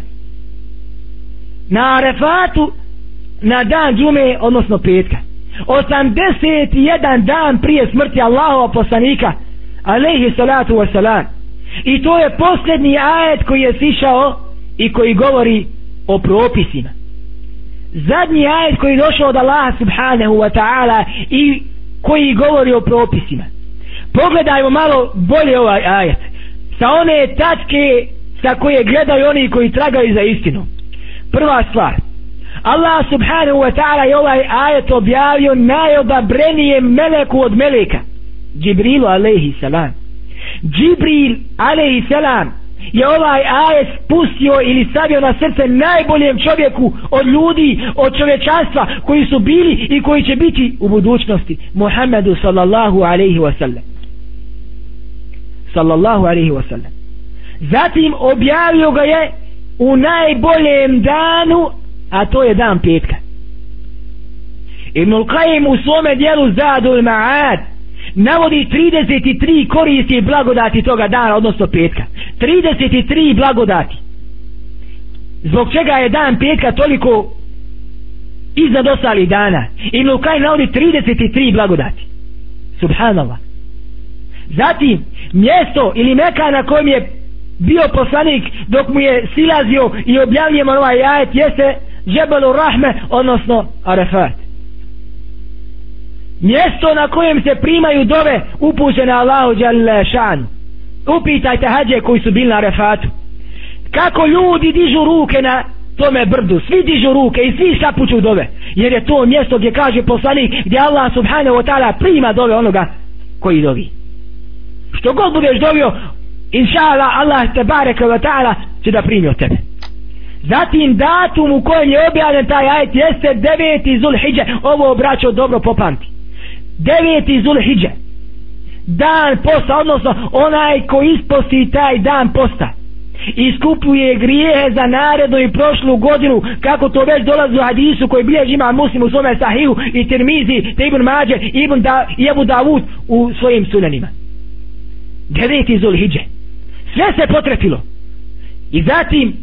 Na arefatu na dan džume odnosno petka. 81 dan prije smrti Allahova poslanika alaihi salatu wasalam. I to je posljednji ajet koji je sišao i koji govori o propisima. Zadnji ajet koji je došao od Allaha subhanahu wa ta'ala i koji govori o propisima pogledajmo malo bolje ovaj ajet. Sa one tačke sa koje gledaju oni koji tragaju za istinu. Prva stvar. Allah subhanahu wa ta'ala je ovaj ajet objavio najodabrenijem meleku od meleka. Džibrilu alaihi salam. Džibril alaihi salam je ovaj ajet spustio ili stavio na srce najboljem čovjeku od ljudi, od čovječanstva koji su bili i koji će biti u budućnosti. Muhammedu sallallahu alaihi wa sallam sallallahu alaihi wa sallam zatim objavio ga je u najboljem danu a to je dan petka. Ibnul Qajim u svome dijelu Zadul Ma'ad navodi 33 koristi i blagodati toga dana, odnosno petka. 33 blagodati. Zbog čega je dan petka toliko iznad ostalih dana? Ibnul Qajim navodi 33 blagodati. Subhanallah zatim mjesto ili meka na kojem je bio poslanik dok mu je silazio i objavljeno ovaj ajet jeste Džebelu Rahme, odnosno Arefat. Mjesto na kojem se primaju dove upućene Allahu Đalešan. Upitajte hađe koji su bili na Arefatu. Kako ljudi dižu ruke na tome brdu, svi dižu ruke i svi šapuću dove. Jer je to mjesto gdje kaže poslanik gdje Allah subhanahu wa ta'ala prima dove onoga koji dovi. Što god budeš dobio inša Allah, Allah te bareke wa ta'ala će da primi od tebe. Zatim datum u kojem je objavljen taj ajet jeste 9. Zulhidže. Ovo obraćao dobro popamti. 9. Zulhidže. Dan posta, odnosno onaj ko isposti taj dan posta. Iskupuje grijehe za narednu i prošlu godinu kako to već dolazi u hadisu koji bilježi ima muslim u svome sahiju i tirmizi te ibn mađe ibn da, i ebu davud u svojim sunanima deveti Zulhidže. Sve se potrefilo. I zatim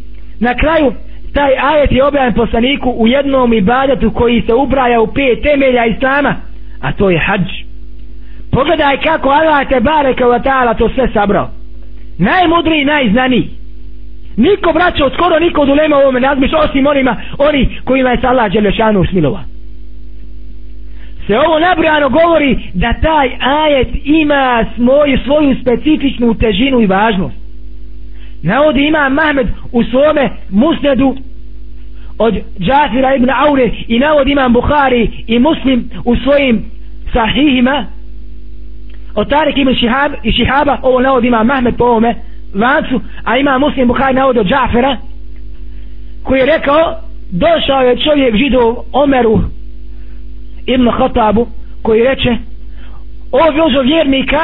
na kraju taj ajet je objavljen poslaniku u jednom ibadetu koji se ubraja u pet temelja islama a to je hađ pogledaj kako Allah te bareke wa ta'ala to sve sabrao najmudriji najznaniji niko braćo skoro niko od ulema u ovome nazmiš osim onima oni kojima je Allah Đelešanu usmilova se ovo nabrano govori da taj ajet ima svoju, svoju specifičnu težinu i važnost. Navodi ima Mahmed u svome musnedu od Džafira ibn Aure i navodi imam Bukhari i Muslim u svojim sahihima. Od Tarik ibn Šihab i Šihaba ovo navodi imam Mahmed po ovome lancu a ima Muslim Bukhari navodi od Džafira koji je rekao došao je čovjek židov Omeru ibn Khatabu koji reče o vjozo vjernika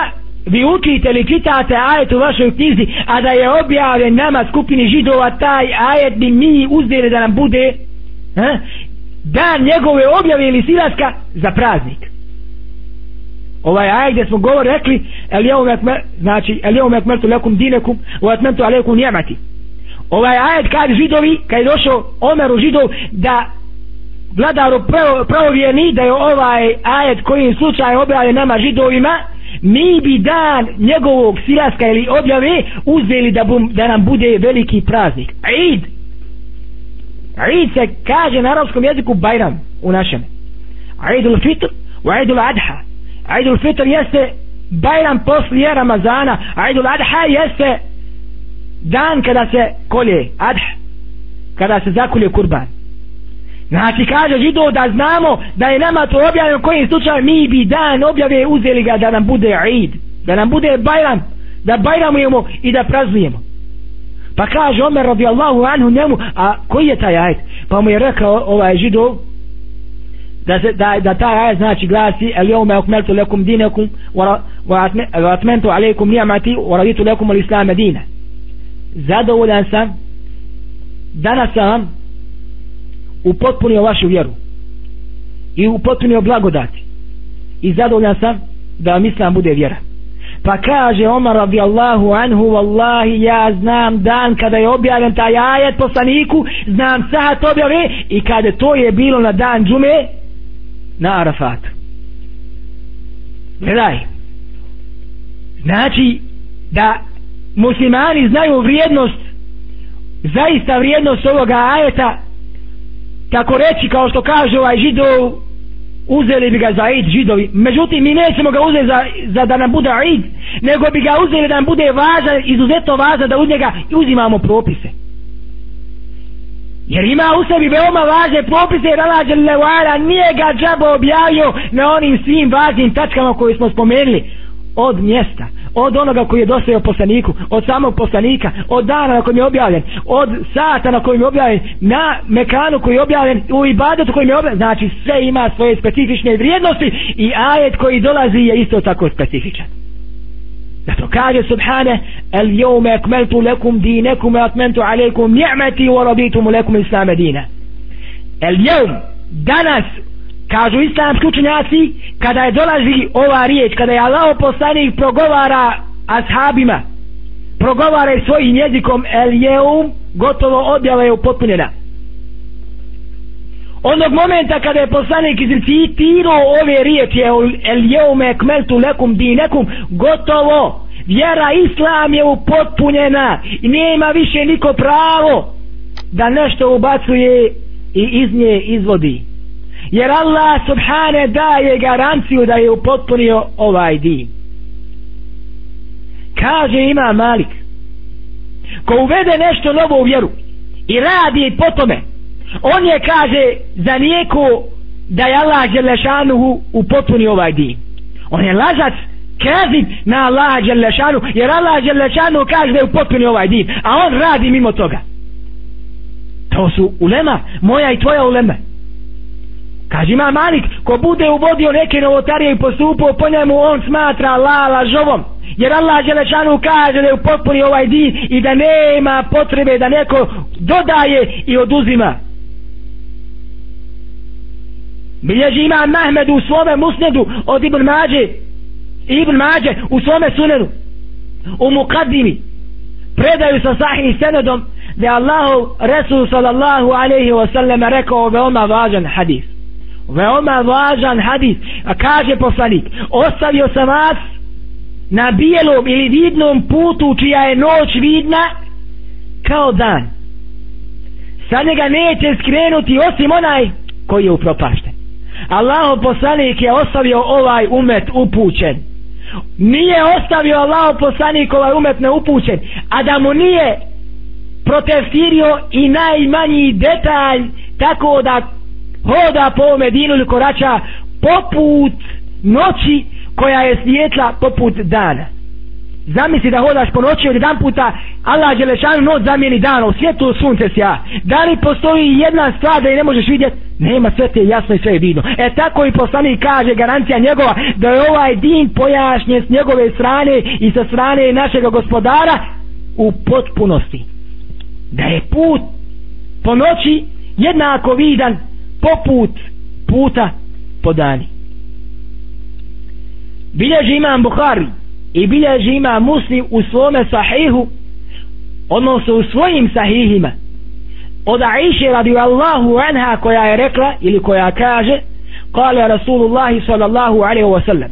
vi učite li čitate ajet u vašoj knjizi a da je objavljen nama skupini židova taj ajet bi mi uzdjeli da nam bude ha? dan njegove objave ili silaska za praznik ovaj ajet gdje smo govor rekli el jeum ekmer, znači el jeum ekmertu lekum dinekum u etmentu alekum njemati ovaj ajet kad židovi kad je došao Omeru židov da vladaru pravovjerni da je ovaj ajet koji slučaj objavljen nama židovima mi bi dan njegovog silaska ili objave uzeli da, bum, da nam bude veliki praznik. Eid. Eid se kaže na arabskom jeziku Bajram u našem. Eidul Fitr u Eidul Adha. Eidul Fitr jeste Bajram poslije Ramazana. Eidul Adha jeste dan kada se kolje Adha kada se zakolje kurban. Znači kaže židov da znamo da je nama to objavljeno kojim slučaju mi bi dan objave uzeli ga da nam bude Eid da nam bude Bajram da bajramujemo i da praznujemo. Pa kaže Omer radijallahu anhu njemu a koji je taj ajet? Pa mu je rekao ovaj židov da, se, da, da taj ajet znači glasi el jome akmeltu lekum dinekum wa atmentu alaikum nijamati wa raditu lekum al islam dina zadovoljan sam danas sam upotpunio vašu vjeru i upotpunio blagodati. I zadovoljan sam da vam islam bude vjera. Pa kaže Omar radijallahu anhu wallahi ja znam dan kada je objavljen taj ajet poslaniku znam sahat objave i kada to je bilo na dan džume na Arafat. Gledaj. Znači da muslimani znaju vrijednost zaista vrijednost ovoga ajeta tako reći kao što kaže ovaj židov uzeli bi ga za id židovi. Međutim mi nećemo ga uzeti za, za da nam bude id nego bi ga uzeli da nam bude važan izuzetno važan da uz njega uzimamo propise. Jer ima u sebi veoma važne propise jer Allah Đelewala nije ga džabo objavio na onim svim važnim tačkama koje smo spomenuli od mjesta od onoga koji je dostavio poslaniku od samog poslanika od dana na kojem je objavljen od sata na kojem je objavljen na mekanu koji je objavljen u ibadetu koji je objavljen. Znači sve ima svoje specifične vrijednosti i ajet koji dolazi je isto tako specifičan. Zato kaže subhane El jome akmeltu lekum dinekum Atmentu alaikum ni'meti Wa mu lekum islame dina. El jom Danas kažu islamski učenjaci kada je dolazi ova riječ kada je Allah poslanik progovara ashabima progovara svojim jezikom el jeum gotovo objava je upotpunjena. Onog momenta kada je poslanik izrecitirao ove riječi el jeum ekmeltu lekum dinekum gotovo vjera islam je upotpunjena i nema više niko pravo da nešto ubacuje i iz nje izvodi jer Allah subhane daje garanciju da je upotpunio ovaj din. Kaže ima Malik ko uvede nešto novo u vjeru i radi po tome on je kaže za nijeku da je Allah Đelešanuhu upotpunio ovaj din. On je lažac kazib na Allah Đelešanu jer Allah Đelešanu kaže da je upotpunio ovaj din a on radi mimo toga. To su ulema moja i tvoja ulema. Kaže ima Malik, ko bude uvodio neke novotarije i postupao po njemu, on smatra la lažovom. Jer Allah Đelešanu kaže da je u potpuni ovaj din i da nema potrebe da neko dodaje i oduzima. Bilježi ima Mahmed u svome musnedu od Ibn Mađe, Ibn Mađe u svome sunenu, u Mukaddimi. Predaju sa sahih senedom da je Allahu Resul sallallahu alaihi wa sallam rekao veoma važan hadis veoma važan hadis. A kaže poslanik ostavio sam vas na bijelom ili vidnom putu čija je noć vidna kao dan. Sa njega neće skrenuti osim onaj koji je upropašten. Allah poslanik je ostavio ovaj umet upućen. Nije ostavio Allah poslanik ovaj umet neupućen a da mu nije protestirio i najmanji detalj tako da hoda po Medinu ili korača poput noći koja je svijetla poput dana. Zamisli da hodaš po noći od jedan puta Allah Đelešanu noć zamijeni dana u svijetu sunce sja. Da li postoji jedna stvar da je ne možeš vidjeti nema sve te jasno i sve je vidno e tako i poslanik kaže garancija njegova da je ovaj din pojašnjen s njegove strane i sa strane našeg gospodara u potpunosti. Da je put po noći jednako vidan poput puta po dani bilježi imam Bukhari i bilježi imam Muslim u svome sahihu odnosno u svojim sahihima od Aisha radijallahu anha koja je rekla ili koja kaže kale Rasulullahi sallallahu alaihi wa sallam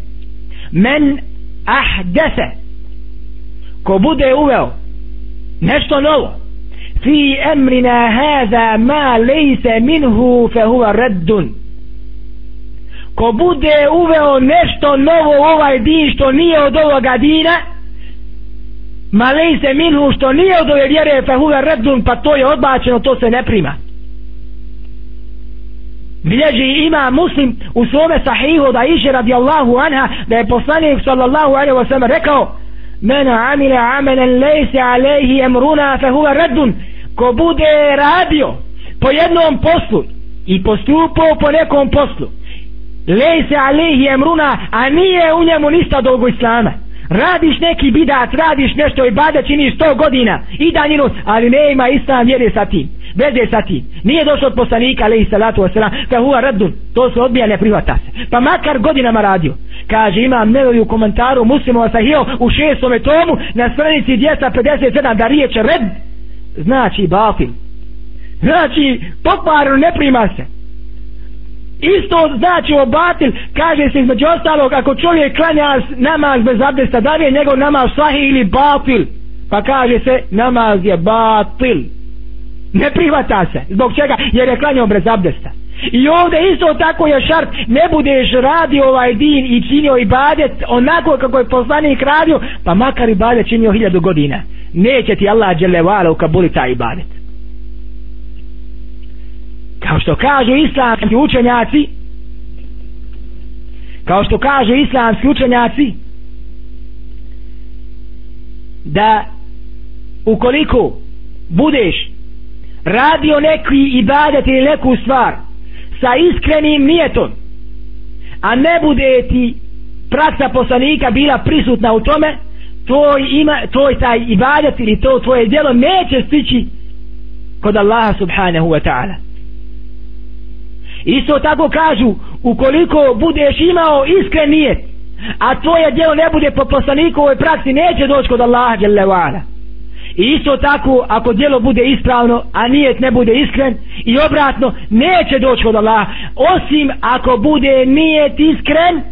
men ahdese ko bude uveo nešto novo في أمرنا هذا ما ليس منه فهو رد ko bude uveo nešto novo u ovaj din što nije od ovoga dina ma se minhu što nije od ove vjere fa huve redun pa to je odbačeno to se ne prima bilježi ima muslim u svome sahihu da iše radijallahu anha da je poslanik sallallahu alaihi wa sallam rekao mena amile amelen lejse alejhi emruna fa huve redun ko bude radio po jednom poslu i postupao po nekom poslu lejse alihi emruna a nije u njemu ništa dolgo islama. Radiš neki bidat, radiš nešto i bada činiš 100 godina i danjinu, ali ne ima islam vjere sa tim veze sa tim. Nije došlo od poslanika alaihi salatu wasalam ka huwa raddun to se odbija ne prihvata se. Pa makar godinama radio. Kaže imam nevoju komentaru muslimova sahio u šestome tomu na stranici 257 da riječ red znači batil. Znači pokvarno ne prima se. Isto znači o batil kaže se između ostalog ako čovjek klanja namaz bez abdesta da li je njegov namaz sahih ili batil? Pa kaže se namaz je batil. Ne prihvata se. Zbog čega? Jer je klanjao bez abdesta i ovdje isto tako je šart ne budeš radio ovaj din i činio i badet onako kako je poslanik radio pa makar i badet činio hiljadu godina. Neće ti Allah dželevala ukabuli taj ibadet. Kao što kažu islamski učenjaci kao što kažu islamski učenjaci da ukoliko budeš radio neki ibadet ili neku stvar sa iskrenim nijetom. A ne bude ti praksa poslanika bila prisutna u tome tvoj ima tvoj taj ibadet ili to tvoje djelo neće stići kod Allaha subhanahu wa ta'ala. Isto tako kažu ukoliko budeš imao iskren nijet a tvoje djelo ne bude po poslanikovoj praksi neće doći kod Allaha jalla wa I isto tako, ako djelo bude ispravno, a nijet ne bude iskren, i obratno, neće doći kod Allaha. Osim ako bude nijet iskren,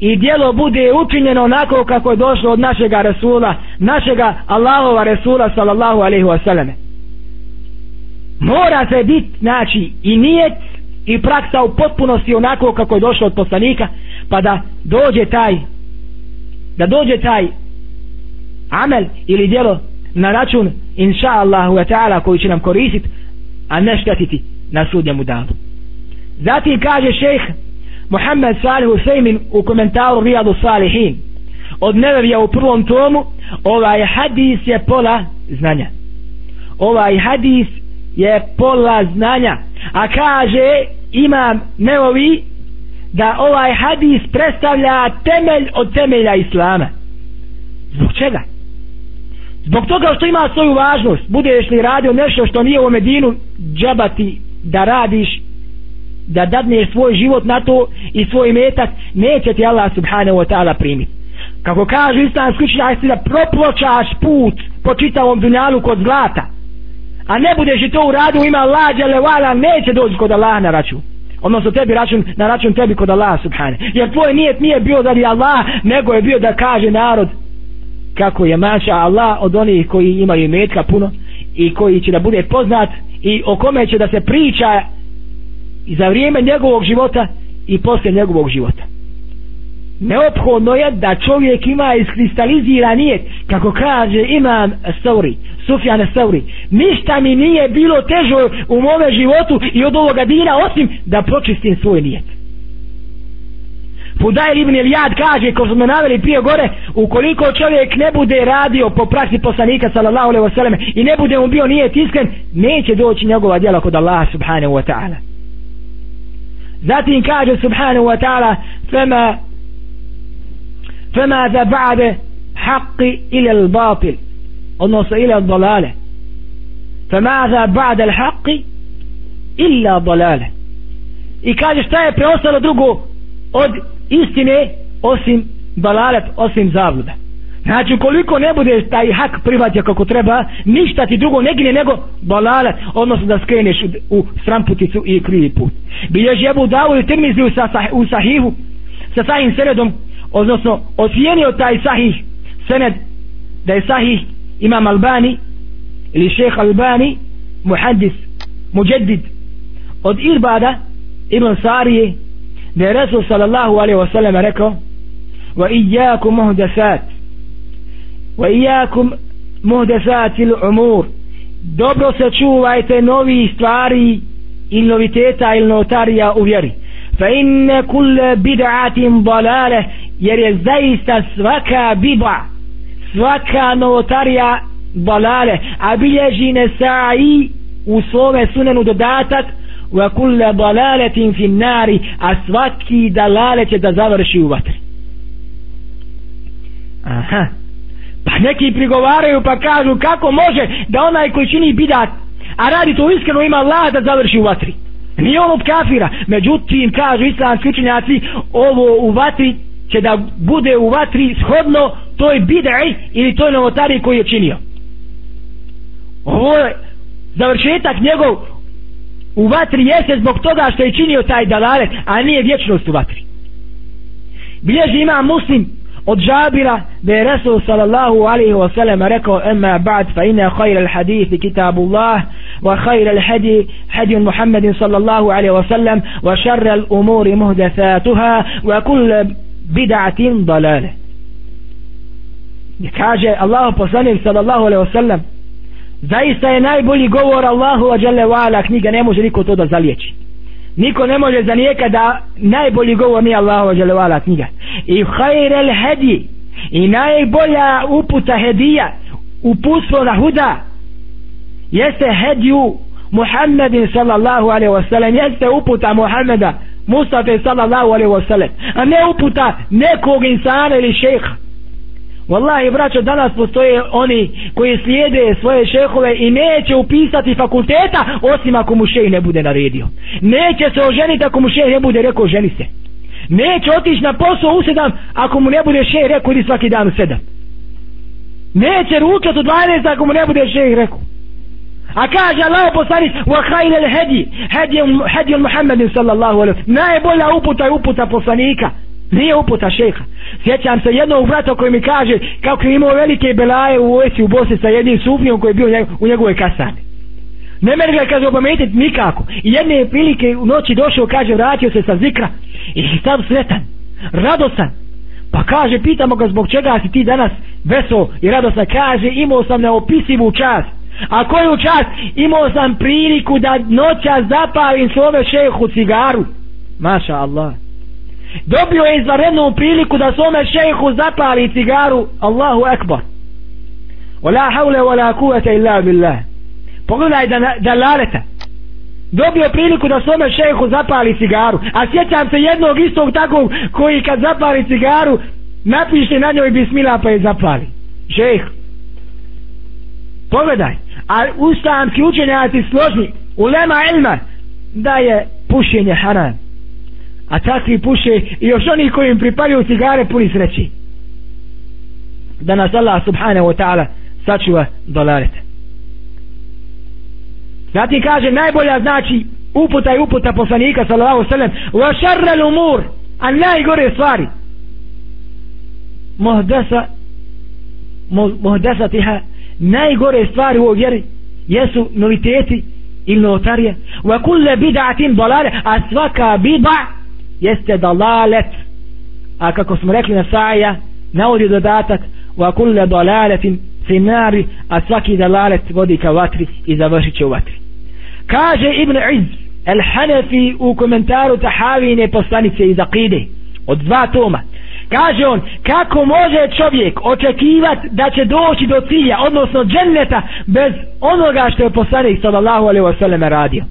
i djelo bude učinjeno onako kako je došlo od našega Resula, našega Allahova Resula, sallallahu alaihi wasallam. Mora se biti, znači, i nijet, i praksa u potpunosti onako kako je došlo od poslanika, pa da dođe taj, da dođe taj amel ili djelo na račun inša Allahu wa ta'ala koji će nam koristiti a ne štetiti na sudnjemu danu. Zatim kaže šejh Muhammed Salih Husaymin u komentaru Rijadu Salihin od nevevija u prvom tomu ovaj hadis je pola znanja. Ovaj hadis je pola znanja. A kaže imam nevovi da ovaj hadis predstavlja temelj od temelja Islama. Zbog čega? Zbog toga što ima svoju važnost, budeš li radio nešto što nije u Medinu, džabati da radiš, da dadneš svoj život na to i svoj metak, neće ti Allah subhanahu wa ta'ala primiti. Kako kaže islamski učenjaci da propločaš put po čitavom dunjalu kod zlata, a ne budeš i to uradio ima lađa levala, neće doći kod Allah na račun. Odnosno tebi račun, na račun tebi kod Allah subhanahu. Jer tvoj nijet nije bio da li Allah, nego je bio da kaže narod, kako je maša Allah od onih koji imaju metka puno i koji će da bude poznat i o kome će da se priča za vrijeme njegovog života i poslije njegovog života. Neophodno je da čovjek ima iskristaliziran nijet kako kaže imam Sauri Sufjan Sauri. Ništa mi nije bilo težo u mome životu i od ovoga dina osim da pročistim svoj nijet. Fudajl ibn Ilijad kaže, ko smo naveli prije gore, ukoliko čovjek ne bude radio po praksi poslanika sallallahu alaihi wasallam i ne bude mu bio nije iskren, neće doći njegova djela kod Allaha subhanahu wa ta'ala. Zatim kaže subhanahu wa ta'ala, fema fema za ba'de haqqi ila al-batil, odnosno ila al-dalale. Fema za ba'de al-haqqi illa dalale. I kaže šta je preostalo drugo od istine osim balalet, osim zavluda. Znači, koliko ne bude taj hak prihvatio kako treba, ništa ti drugo ne gine nego balalet, odnosno da skreneš u, u sramputicu i krivi put. Bilježi Ebu Davu i Tirmizi u, sa, u sahihu, sa sahim senedom, odnosno ocijenio taj sahih sened, da je sahih imam Albani, ili šeha Albani, muhaddis, muđedid, od Irbada, Ibn Sarije, da je Resul sallallahu alaihi wa sallam rekao wa ijakum muhdesat wa ijakum muhdesat il umur. Dobro se čuvajte novi stvari i noviteta ili notarija u vjeri. Fa inne kulle bid'atin dalale jer je zaista svaka biba svaka novotarija dalale a bilježi nesa'i u svome sunenu dodatak wa kulla dalaletin fin nari a svaki dalale će da završi u vatri. Aha. Pa neki prigovaraju pa kažu kako može da onaj koji čini bidat a radi to iskreno ima Allah da završi u vatri. Nije on od kafira. Međutim kažu islamski učenjaci ovo u vatri će da bude u vatri shodno toj bidaj ili toj novotari koji je činio. Ovo je završetak njegov u vatri jeste zbog toga što je činio taj dalalet a nije vječnost u vatri. Bilježi ima muslim od Žabira da je Resul sallallahu alaihi wa sallam rekao emma ba'd fa ina khayra al hadith kitabullah wa khayra al hadi hadi Muhammedin sallallahu alaihi wa sallam wa sharra al umuri muhdathatuha wa kull bid'atin dalale kaže Allah poslanik sallallahu alaihi wa sallam zaista je najbolji govor Allahu a jalla wa ala knjiga ne može niko to da zaliječi. Niko ne može zanijekati da najbolji govor nije Allahu a jalla wa ala knjiga. I hajrel hedi i najbolja uputa hedija uputstvo na huda jeste hediju Muhammedin sallallahu alaihi wa sallam jeste uputa Muhammeda Mustafa sallallahu alaihi wa sallam a ne uputa nekog insana ili šeha Wallahi braćo danas postoje oni koji slijede svoje šehove i neće upisati fakulteta osim ako mu šeh ne bude naredio. Neće se oženiti ako mu šeh ne bude rekao ženi se. Neće otići na posao u sedam ako mu ne bude šeh rekao ili svaki dan u sedam. Neće ručati u 12 ako mu ne bude šeh rekao. A kaže Allah poslanik wa khayl al hadi hadi hadi Muhammed sallallahu alejhi najbolja uputa je uputa poslanika nije uputa šeha. Sjećam se jednog brata koji mi kaže kako je imao velike belaje u Oesi u Bosni sa jednim sufnijom koji je bio u njegovoj kasani ne meri ga kaže opametiti nikako. I jedne prilike u noći došao kaže vratio se sa zikra. I sam sretan radosan. Pa kaže pitamo ga zbog čega si ti danas veso i radosan? Kaže imao sam neopisivu čast. A koju čast? Imao sam priliku da noća zapalim svome šehu cigaru. Maša Allah dobio je izvarednu priliku da svome šejhu zapali cigaru. Allahu ekbar. Wala haule wala kuvata illa billah. Pogledaj da, da laleta dobio priliku da svome šejhu zapali cigaru. A sjećam se jednog istog takvog koji kad zapali cigaru napiše na njoj bismila pa je zapali Šejh. pogledaj. A ustanski učenjaci složni ulema ilma da je pušenje haram a takvi puše i još oni koji im pripaljuju cigare puni sreći. Da nas Allah subhanahu wa ta'ala sačuva dolarete. Zatim kaže najbolja znači uputa i uputa poslanika sallallahu sallam wa šarrel umur a najgore stvari. Mohdesa mohdesa tiha najgore stvari u vjeri jesu noviteti ili notarije wa kulle bid'atin dolare a svaka bid'a jeste dalalet. A kako smo rekli na saja navodi dodatak wa kulle dalaletin finari a svaki dalalet vodi ka vatri i završit će u vatri. Kaže Ibn Iz El Hanefi u komentaru Tahavine poslanice iz Akide od dva toma. Kaže on kako može čovjek očekivat da će doći do cilja odnosno dženneta bez onoga što je poslanik sallallahu alaihi wasallam radio?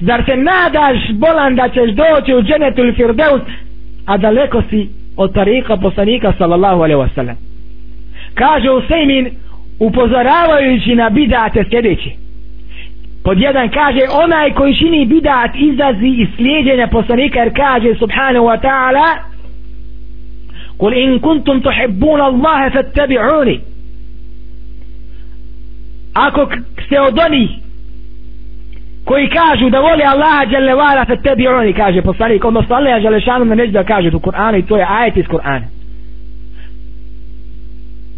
Zar se nadaš bolan da ćeš doći u dženetu ili firdeus a daleko si od tarika poslanika sallallahu alaihi wasallam kaže Usejmin, upozoravajući na bidate sljedeći. pod jedan kaže onaj koji čini bidat izlazi iz slijedjenja poslanika jer kaže subhanahu wa ta'ala kul in kuntum tuhibbun Allahe fattabi'uni ako ste od onih koji kažu da vole Allaha dželle vala fe tebi oni kaže poslanik odnosno Allaha dželle šanu ne da kaže u Kur'anu i to je ajet iz Kur'ana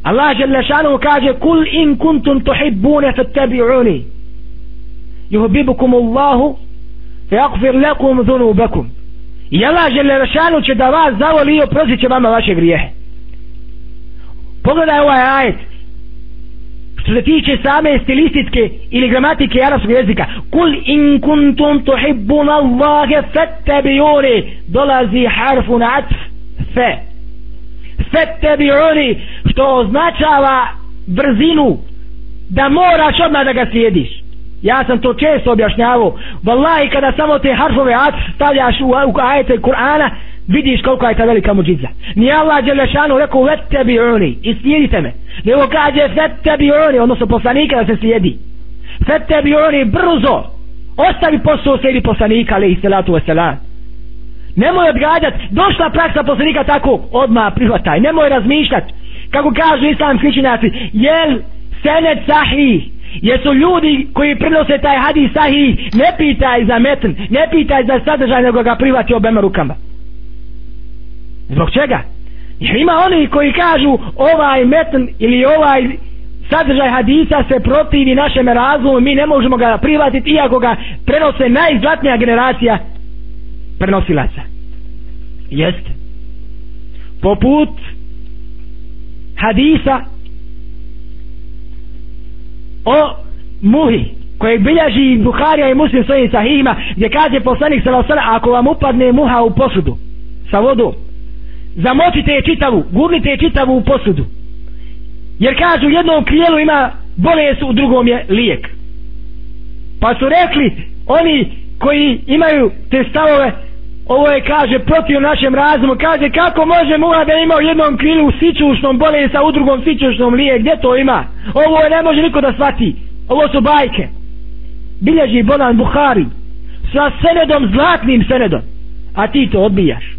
Allah dželle šanu kaže kul in kuntum tuhibbun fe tebi'uni yuhibbukum Allah fe yaghfir lakum dhunubakum Jela žele rešanu će da vas zavoli i oprosit će vama vaše grijehe. Pogledaj ovaj ajet što se tiče same stilističke ili gramatike arabskog jezika kul in kuntum tuhibbun Allahe fattabiuni dolazi harfu na atf fe fattabiuni što označava brzinu da moraš odmah da ga slijediš. Ja sam to često objašnjavao. Vallahi kada samo te harfove atf stavljaš u, u ajete Kur'ana vidiš koliko je ta velika muđiza ni Allah Đelešanu rekao fattabiuni i slijedite me. Nego kaže fette bi oni odnosno poslanika da se slijedi. Fette bi oni brzo. Ostavi posao sebi poslanika ali i salatu wasalam nemoj odgađat došla praksa poslanika tako odmah prihvataj. Nemoj razmišljat. Kako kažu islamski učinjaci jel senet sahih? Jesu ljudi koji prinose taj hadis sahih ne pitaj za metn ne pitaj za sadržaj nego ga prihvati obema rukama zbog čega? Jer ima oni koji kažu ovaj metn ili ovaj sadržaj hadisa se protivi našem razumu, mi ne možemo ga prihvatiti iako ga prenose najzlatnija generacija prenosilaca. Jeste. Poput hadisa o muhi koje bilježi Buharija i Muslim svojim sahihima gdje kaže poslanik sallallahu ako vam upadne muha u posudu sa vodom zamotite je čitavu, gurnite je čitavu u posudu. Jer kažu jednom krijelu ima bolest, u drugom je lijek. Pa su rekli oni koji imaju te stavove, ovo je kaže protiv našem razumu, kaže kako može mula da ima u jednom krilu sičušnom bolest, a u drugom sičušnom lijek, gdje to ima? Ovo je ne može niko da shvati. Ovo su bajke. Bilježi Bolan Buhari sa senedom, zlatnim senedom. A ti to odbijaš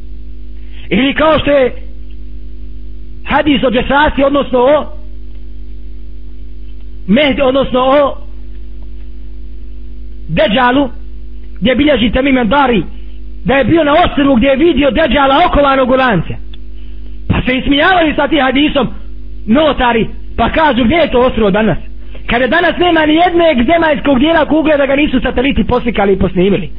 ili kao što je hadis o džesasi odnosno o mehdi odnosno o deđalu gdje bilježi tamim dari da je bio na ostrvu gdje je vidio deđala okolanog u lance pa se ismijavali sa tim hadisom notari pa kažu gdje je to ostrvo danas? Kada danas nema ni jedne zemaljskog dijela kugle da ga nisu sateliti poslikali i posnimili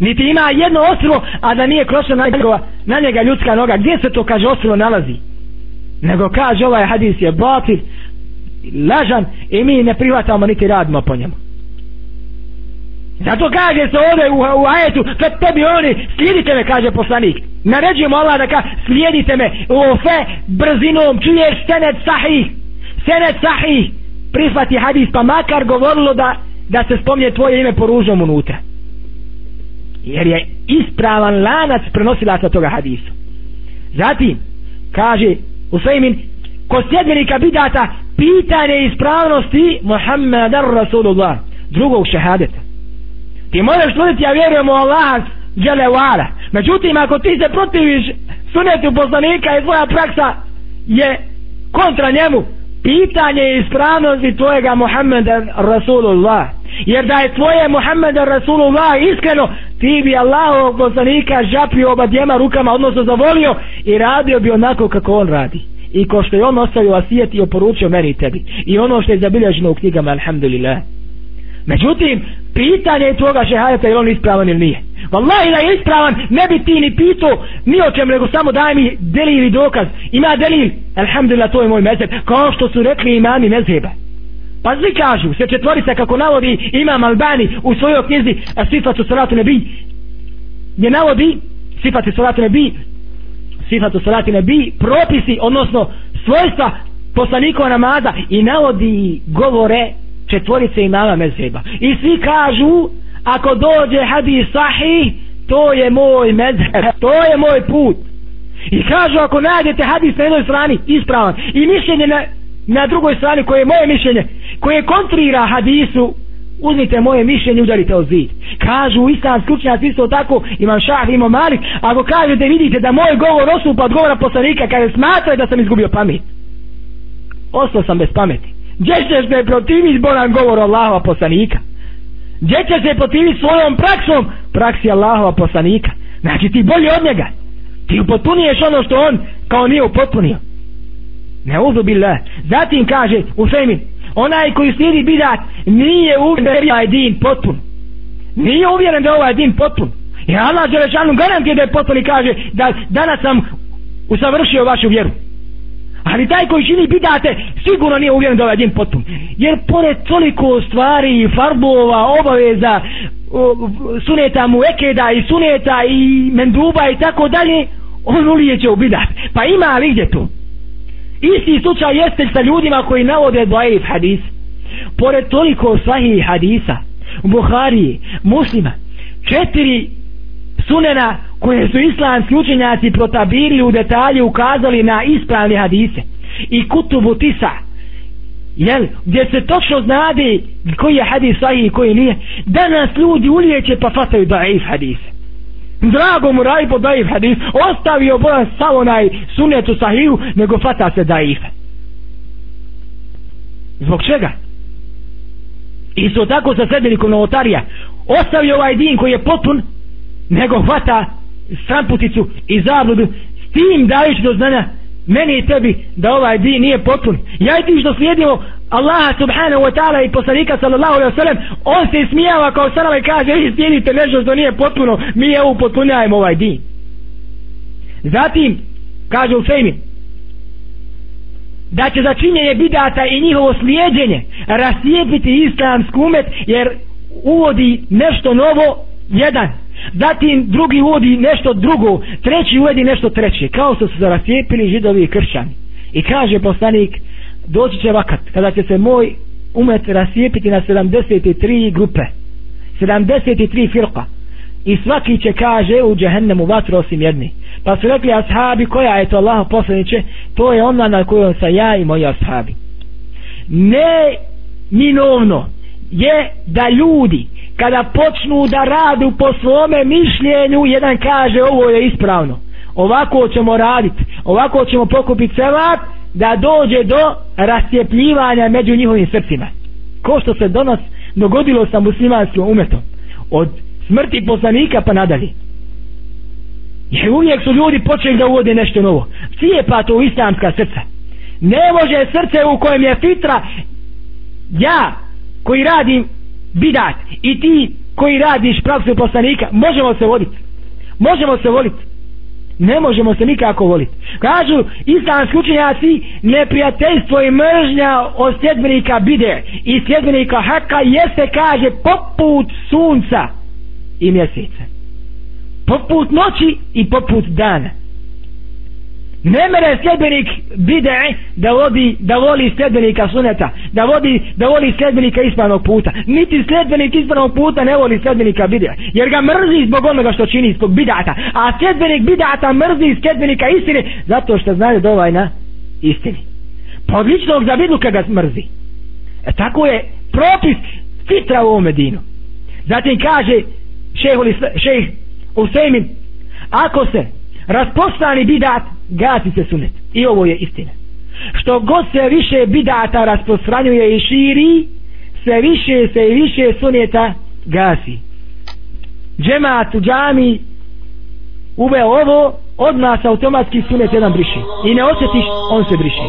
niti ima jedno ostrvo a da nije krošla na njega, na njega ljudska noga. Gdje se to kaže ostrvo nalazi? Nego kaže ovaj hadis je batil lažan i mi ne prihvatamo niti radimo po njemu. Zato kaže se ovdje u, u ajetu kad tebi oni slijedite me kaže poslanik. Naređujemo Allah da kaže slijedite me u fe brzinom čuješ senet sahih senet sahih. Prihvati hadis pa makar govorilo da da se spomnje tvoje ime po ružom unutra jer je ispravan lanac prenosilaca toga hadisa. Zatim kaže Usaimin ko sljedbenika bidata pitanje ispravnosti Muhammedar Rasulullah drugog šehadeta. Ti možeš tvrditi ja vjerujem u Allah džele međutim ako ti se protiviš sunetu poslanika i tvoja praksa je kontra njemu pitanje ispravnosti tvojega Muhammeda Rasulullah. Jer da je tvoje Muhammeda Rasulullah iskreno ti bi Allahovog poslanika žapio oba djema rukama odnosno zavolio i radio bi onako kako on radi. I ko što je on ostavio asijet i oporučio meni i tebi. I ono što je zabilježeno u knjigama alhamdulillah. Međutim pitanje je tvoga šehajata je on ispravan ili nije? Wallahi da je ispravan ne bi ti ni pitao ni o čem nego samo daj mi delil i dokaz. Ima delil? Alhamdulillah to je moj mezheb, kao što su rekli imami mezheba. Pa svi kažu, sve četvorica kako navodi Imam Albani u svojoj knjizi Sifatu Salatu Nebi gdje navodi Sifatu Salatu Nebi Sifatu Salatu Nebi propisi, odnosno svojstva poslanikova namaza i navodi govore četvorice imama mezheba. I svi kažu ako dođe hadis sahih to je moj mezheb to je moj put. I kažu ako nađete hadis na jednoj strani ispravan. I mišljenje na, na drugoj strani koje je moje mišljenje koje kontrira hadisu uzmite moje mišljenje udarite o zid. Kažu islam skučnjac isto tako imam šah imam malik ako kažete vidite da moj govor osupa od govora poslanika kada smatraju da sam izgubio pamet. Ostao sam bez pameti. Gdje ćeš me protiviti bolan govor Allahova poslanika? Gdje će se protiviti svojom praksom? Praksi Allahova poslanika. Znači ti bolji od njega. Ti upotpuniješ ono što on kao nije upotpunio. Ne uzubillah zatim kaže u Femin onaj koji slijedi bidat nije uvjeren da je ovaj din potpun. Nije uvjeren da je ovaj din potpun. I Allah Đelešanu garantije da je potpun i kaže da danas sam usavršio vašu vjeru. Ali taj koji čini bidate sigurno nije uvjeren da ovaj din potpun. Jer pored toliko stvari, farbova, obaveza, suneta mu ekeda i suneta i menduba i tako dalje, on ulijeće u bidat. Pa ima li gdje to? Isti slučaj jeste sa ljudima koji navode dvajiv hadis. Pored toliko sahih hadisa, Buhari, muslima, četiri sunena koje su islamski učenjaci protabirili u detalje ukazali na ispravne hadise. I kutubu tisa jel, gdje se točno znade koji je hadis sahih i koji nije. Danas ljudi ulijeće pa fataju daif hadise. Drago mu raj po daif hadis ostavio bojan samo onaj sunetu sahiju nego fata se daif zbog čega? Isto tako sa sredbenikom novotarija. Ostavio ovaj din koji je potpun nego hvata stramputicu i zabludu. S tim dajući do znanja meni i tebi da ovaj din nije potpun. Ja i ti što slijedimo Allaha subhanahu wa ta'ala i poslanika sallallahu alaihi wa sallam on se smijava kao sarava i kaže vi slijedite nešto što nije potpuno mi je upotpunjajmo ovaj din. Zatim kaže u fejmi da će začinjenje bidata i njihovo slijedjenje rasijepiti islamsku umet jer uvodi nešto novo jedan zatim drugi uvodi nešto drugo treći uvodi nešto treće kao što su se rasijepili židovi i kršćani. I kaže poslanik doći će vakat kada će se moj umet rasijepiti na 73 grupe 73 firqa i svaki će kaže u džehennemu vatru osim jedni. Pa su rekli ashabi koja je to Allah poslaniće to je ona na kojoj sam ja i moji ashabi. Ne minovno je da ljudi kada počnu da radu po svome mišljenju jedan kaže ovo je ispravno. Ovako ćemo raditi ovako ćemo pokupiti celak da dođe do rasjepljivanja među njihovim srcima. Ko što se donos dogodilo sa muslimanskom umetom od smrti poslanika pa nadalje jer uvijek su ljudi počeli da uvode nešto novo. Cijepa to u islamska srca. Ne može srce u kojem je fitra ja koji radim bidat. I ti koji radiš praksu poslanika možemo se voliti možemo se voliti ne možemo se nikako voliti kažu islamski učenjaci neprijateljstvo i mržnja od sljedbenika bide. I sljedbenika haka jeste kaže poput sunca i mjeseca. Poput noći i poput dana ne mere sljedbenik bide da vodi da voli sljedbenika suneta da vodi da voli sljedbenika ispravnog puta. Niti sljedbenik ispravnog puta ne voli sljedbenika bide jer ga mrzi zbog onoga što čini zbog bidata. A sljedbenik bidata mrzi sljedbenika istine zato što znaju da ovaj na istini. Pa odličnog za ga mrzi. E tako je propis fitra u ovom medinu zatim kaže šejh Usejmin ako se raspostani bidat gasi se sunet. I ovo je istina. Što god se više bidata rasprostranjuje i širi sve više se i više suneta gasi. Džemat u džami uveo ovo odmah automatski sunet jedan briši. I ne osjetiš on se briši.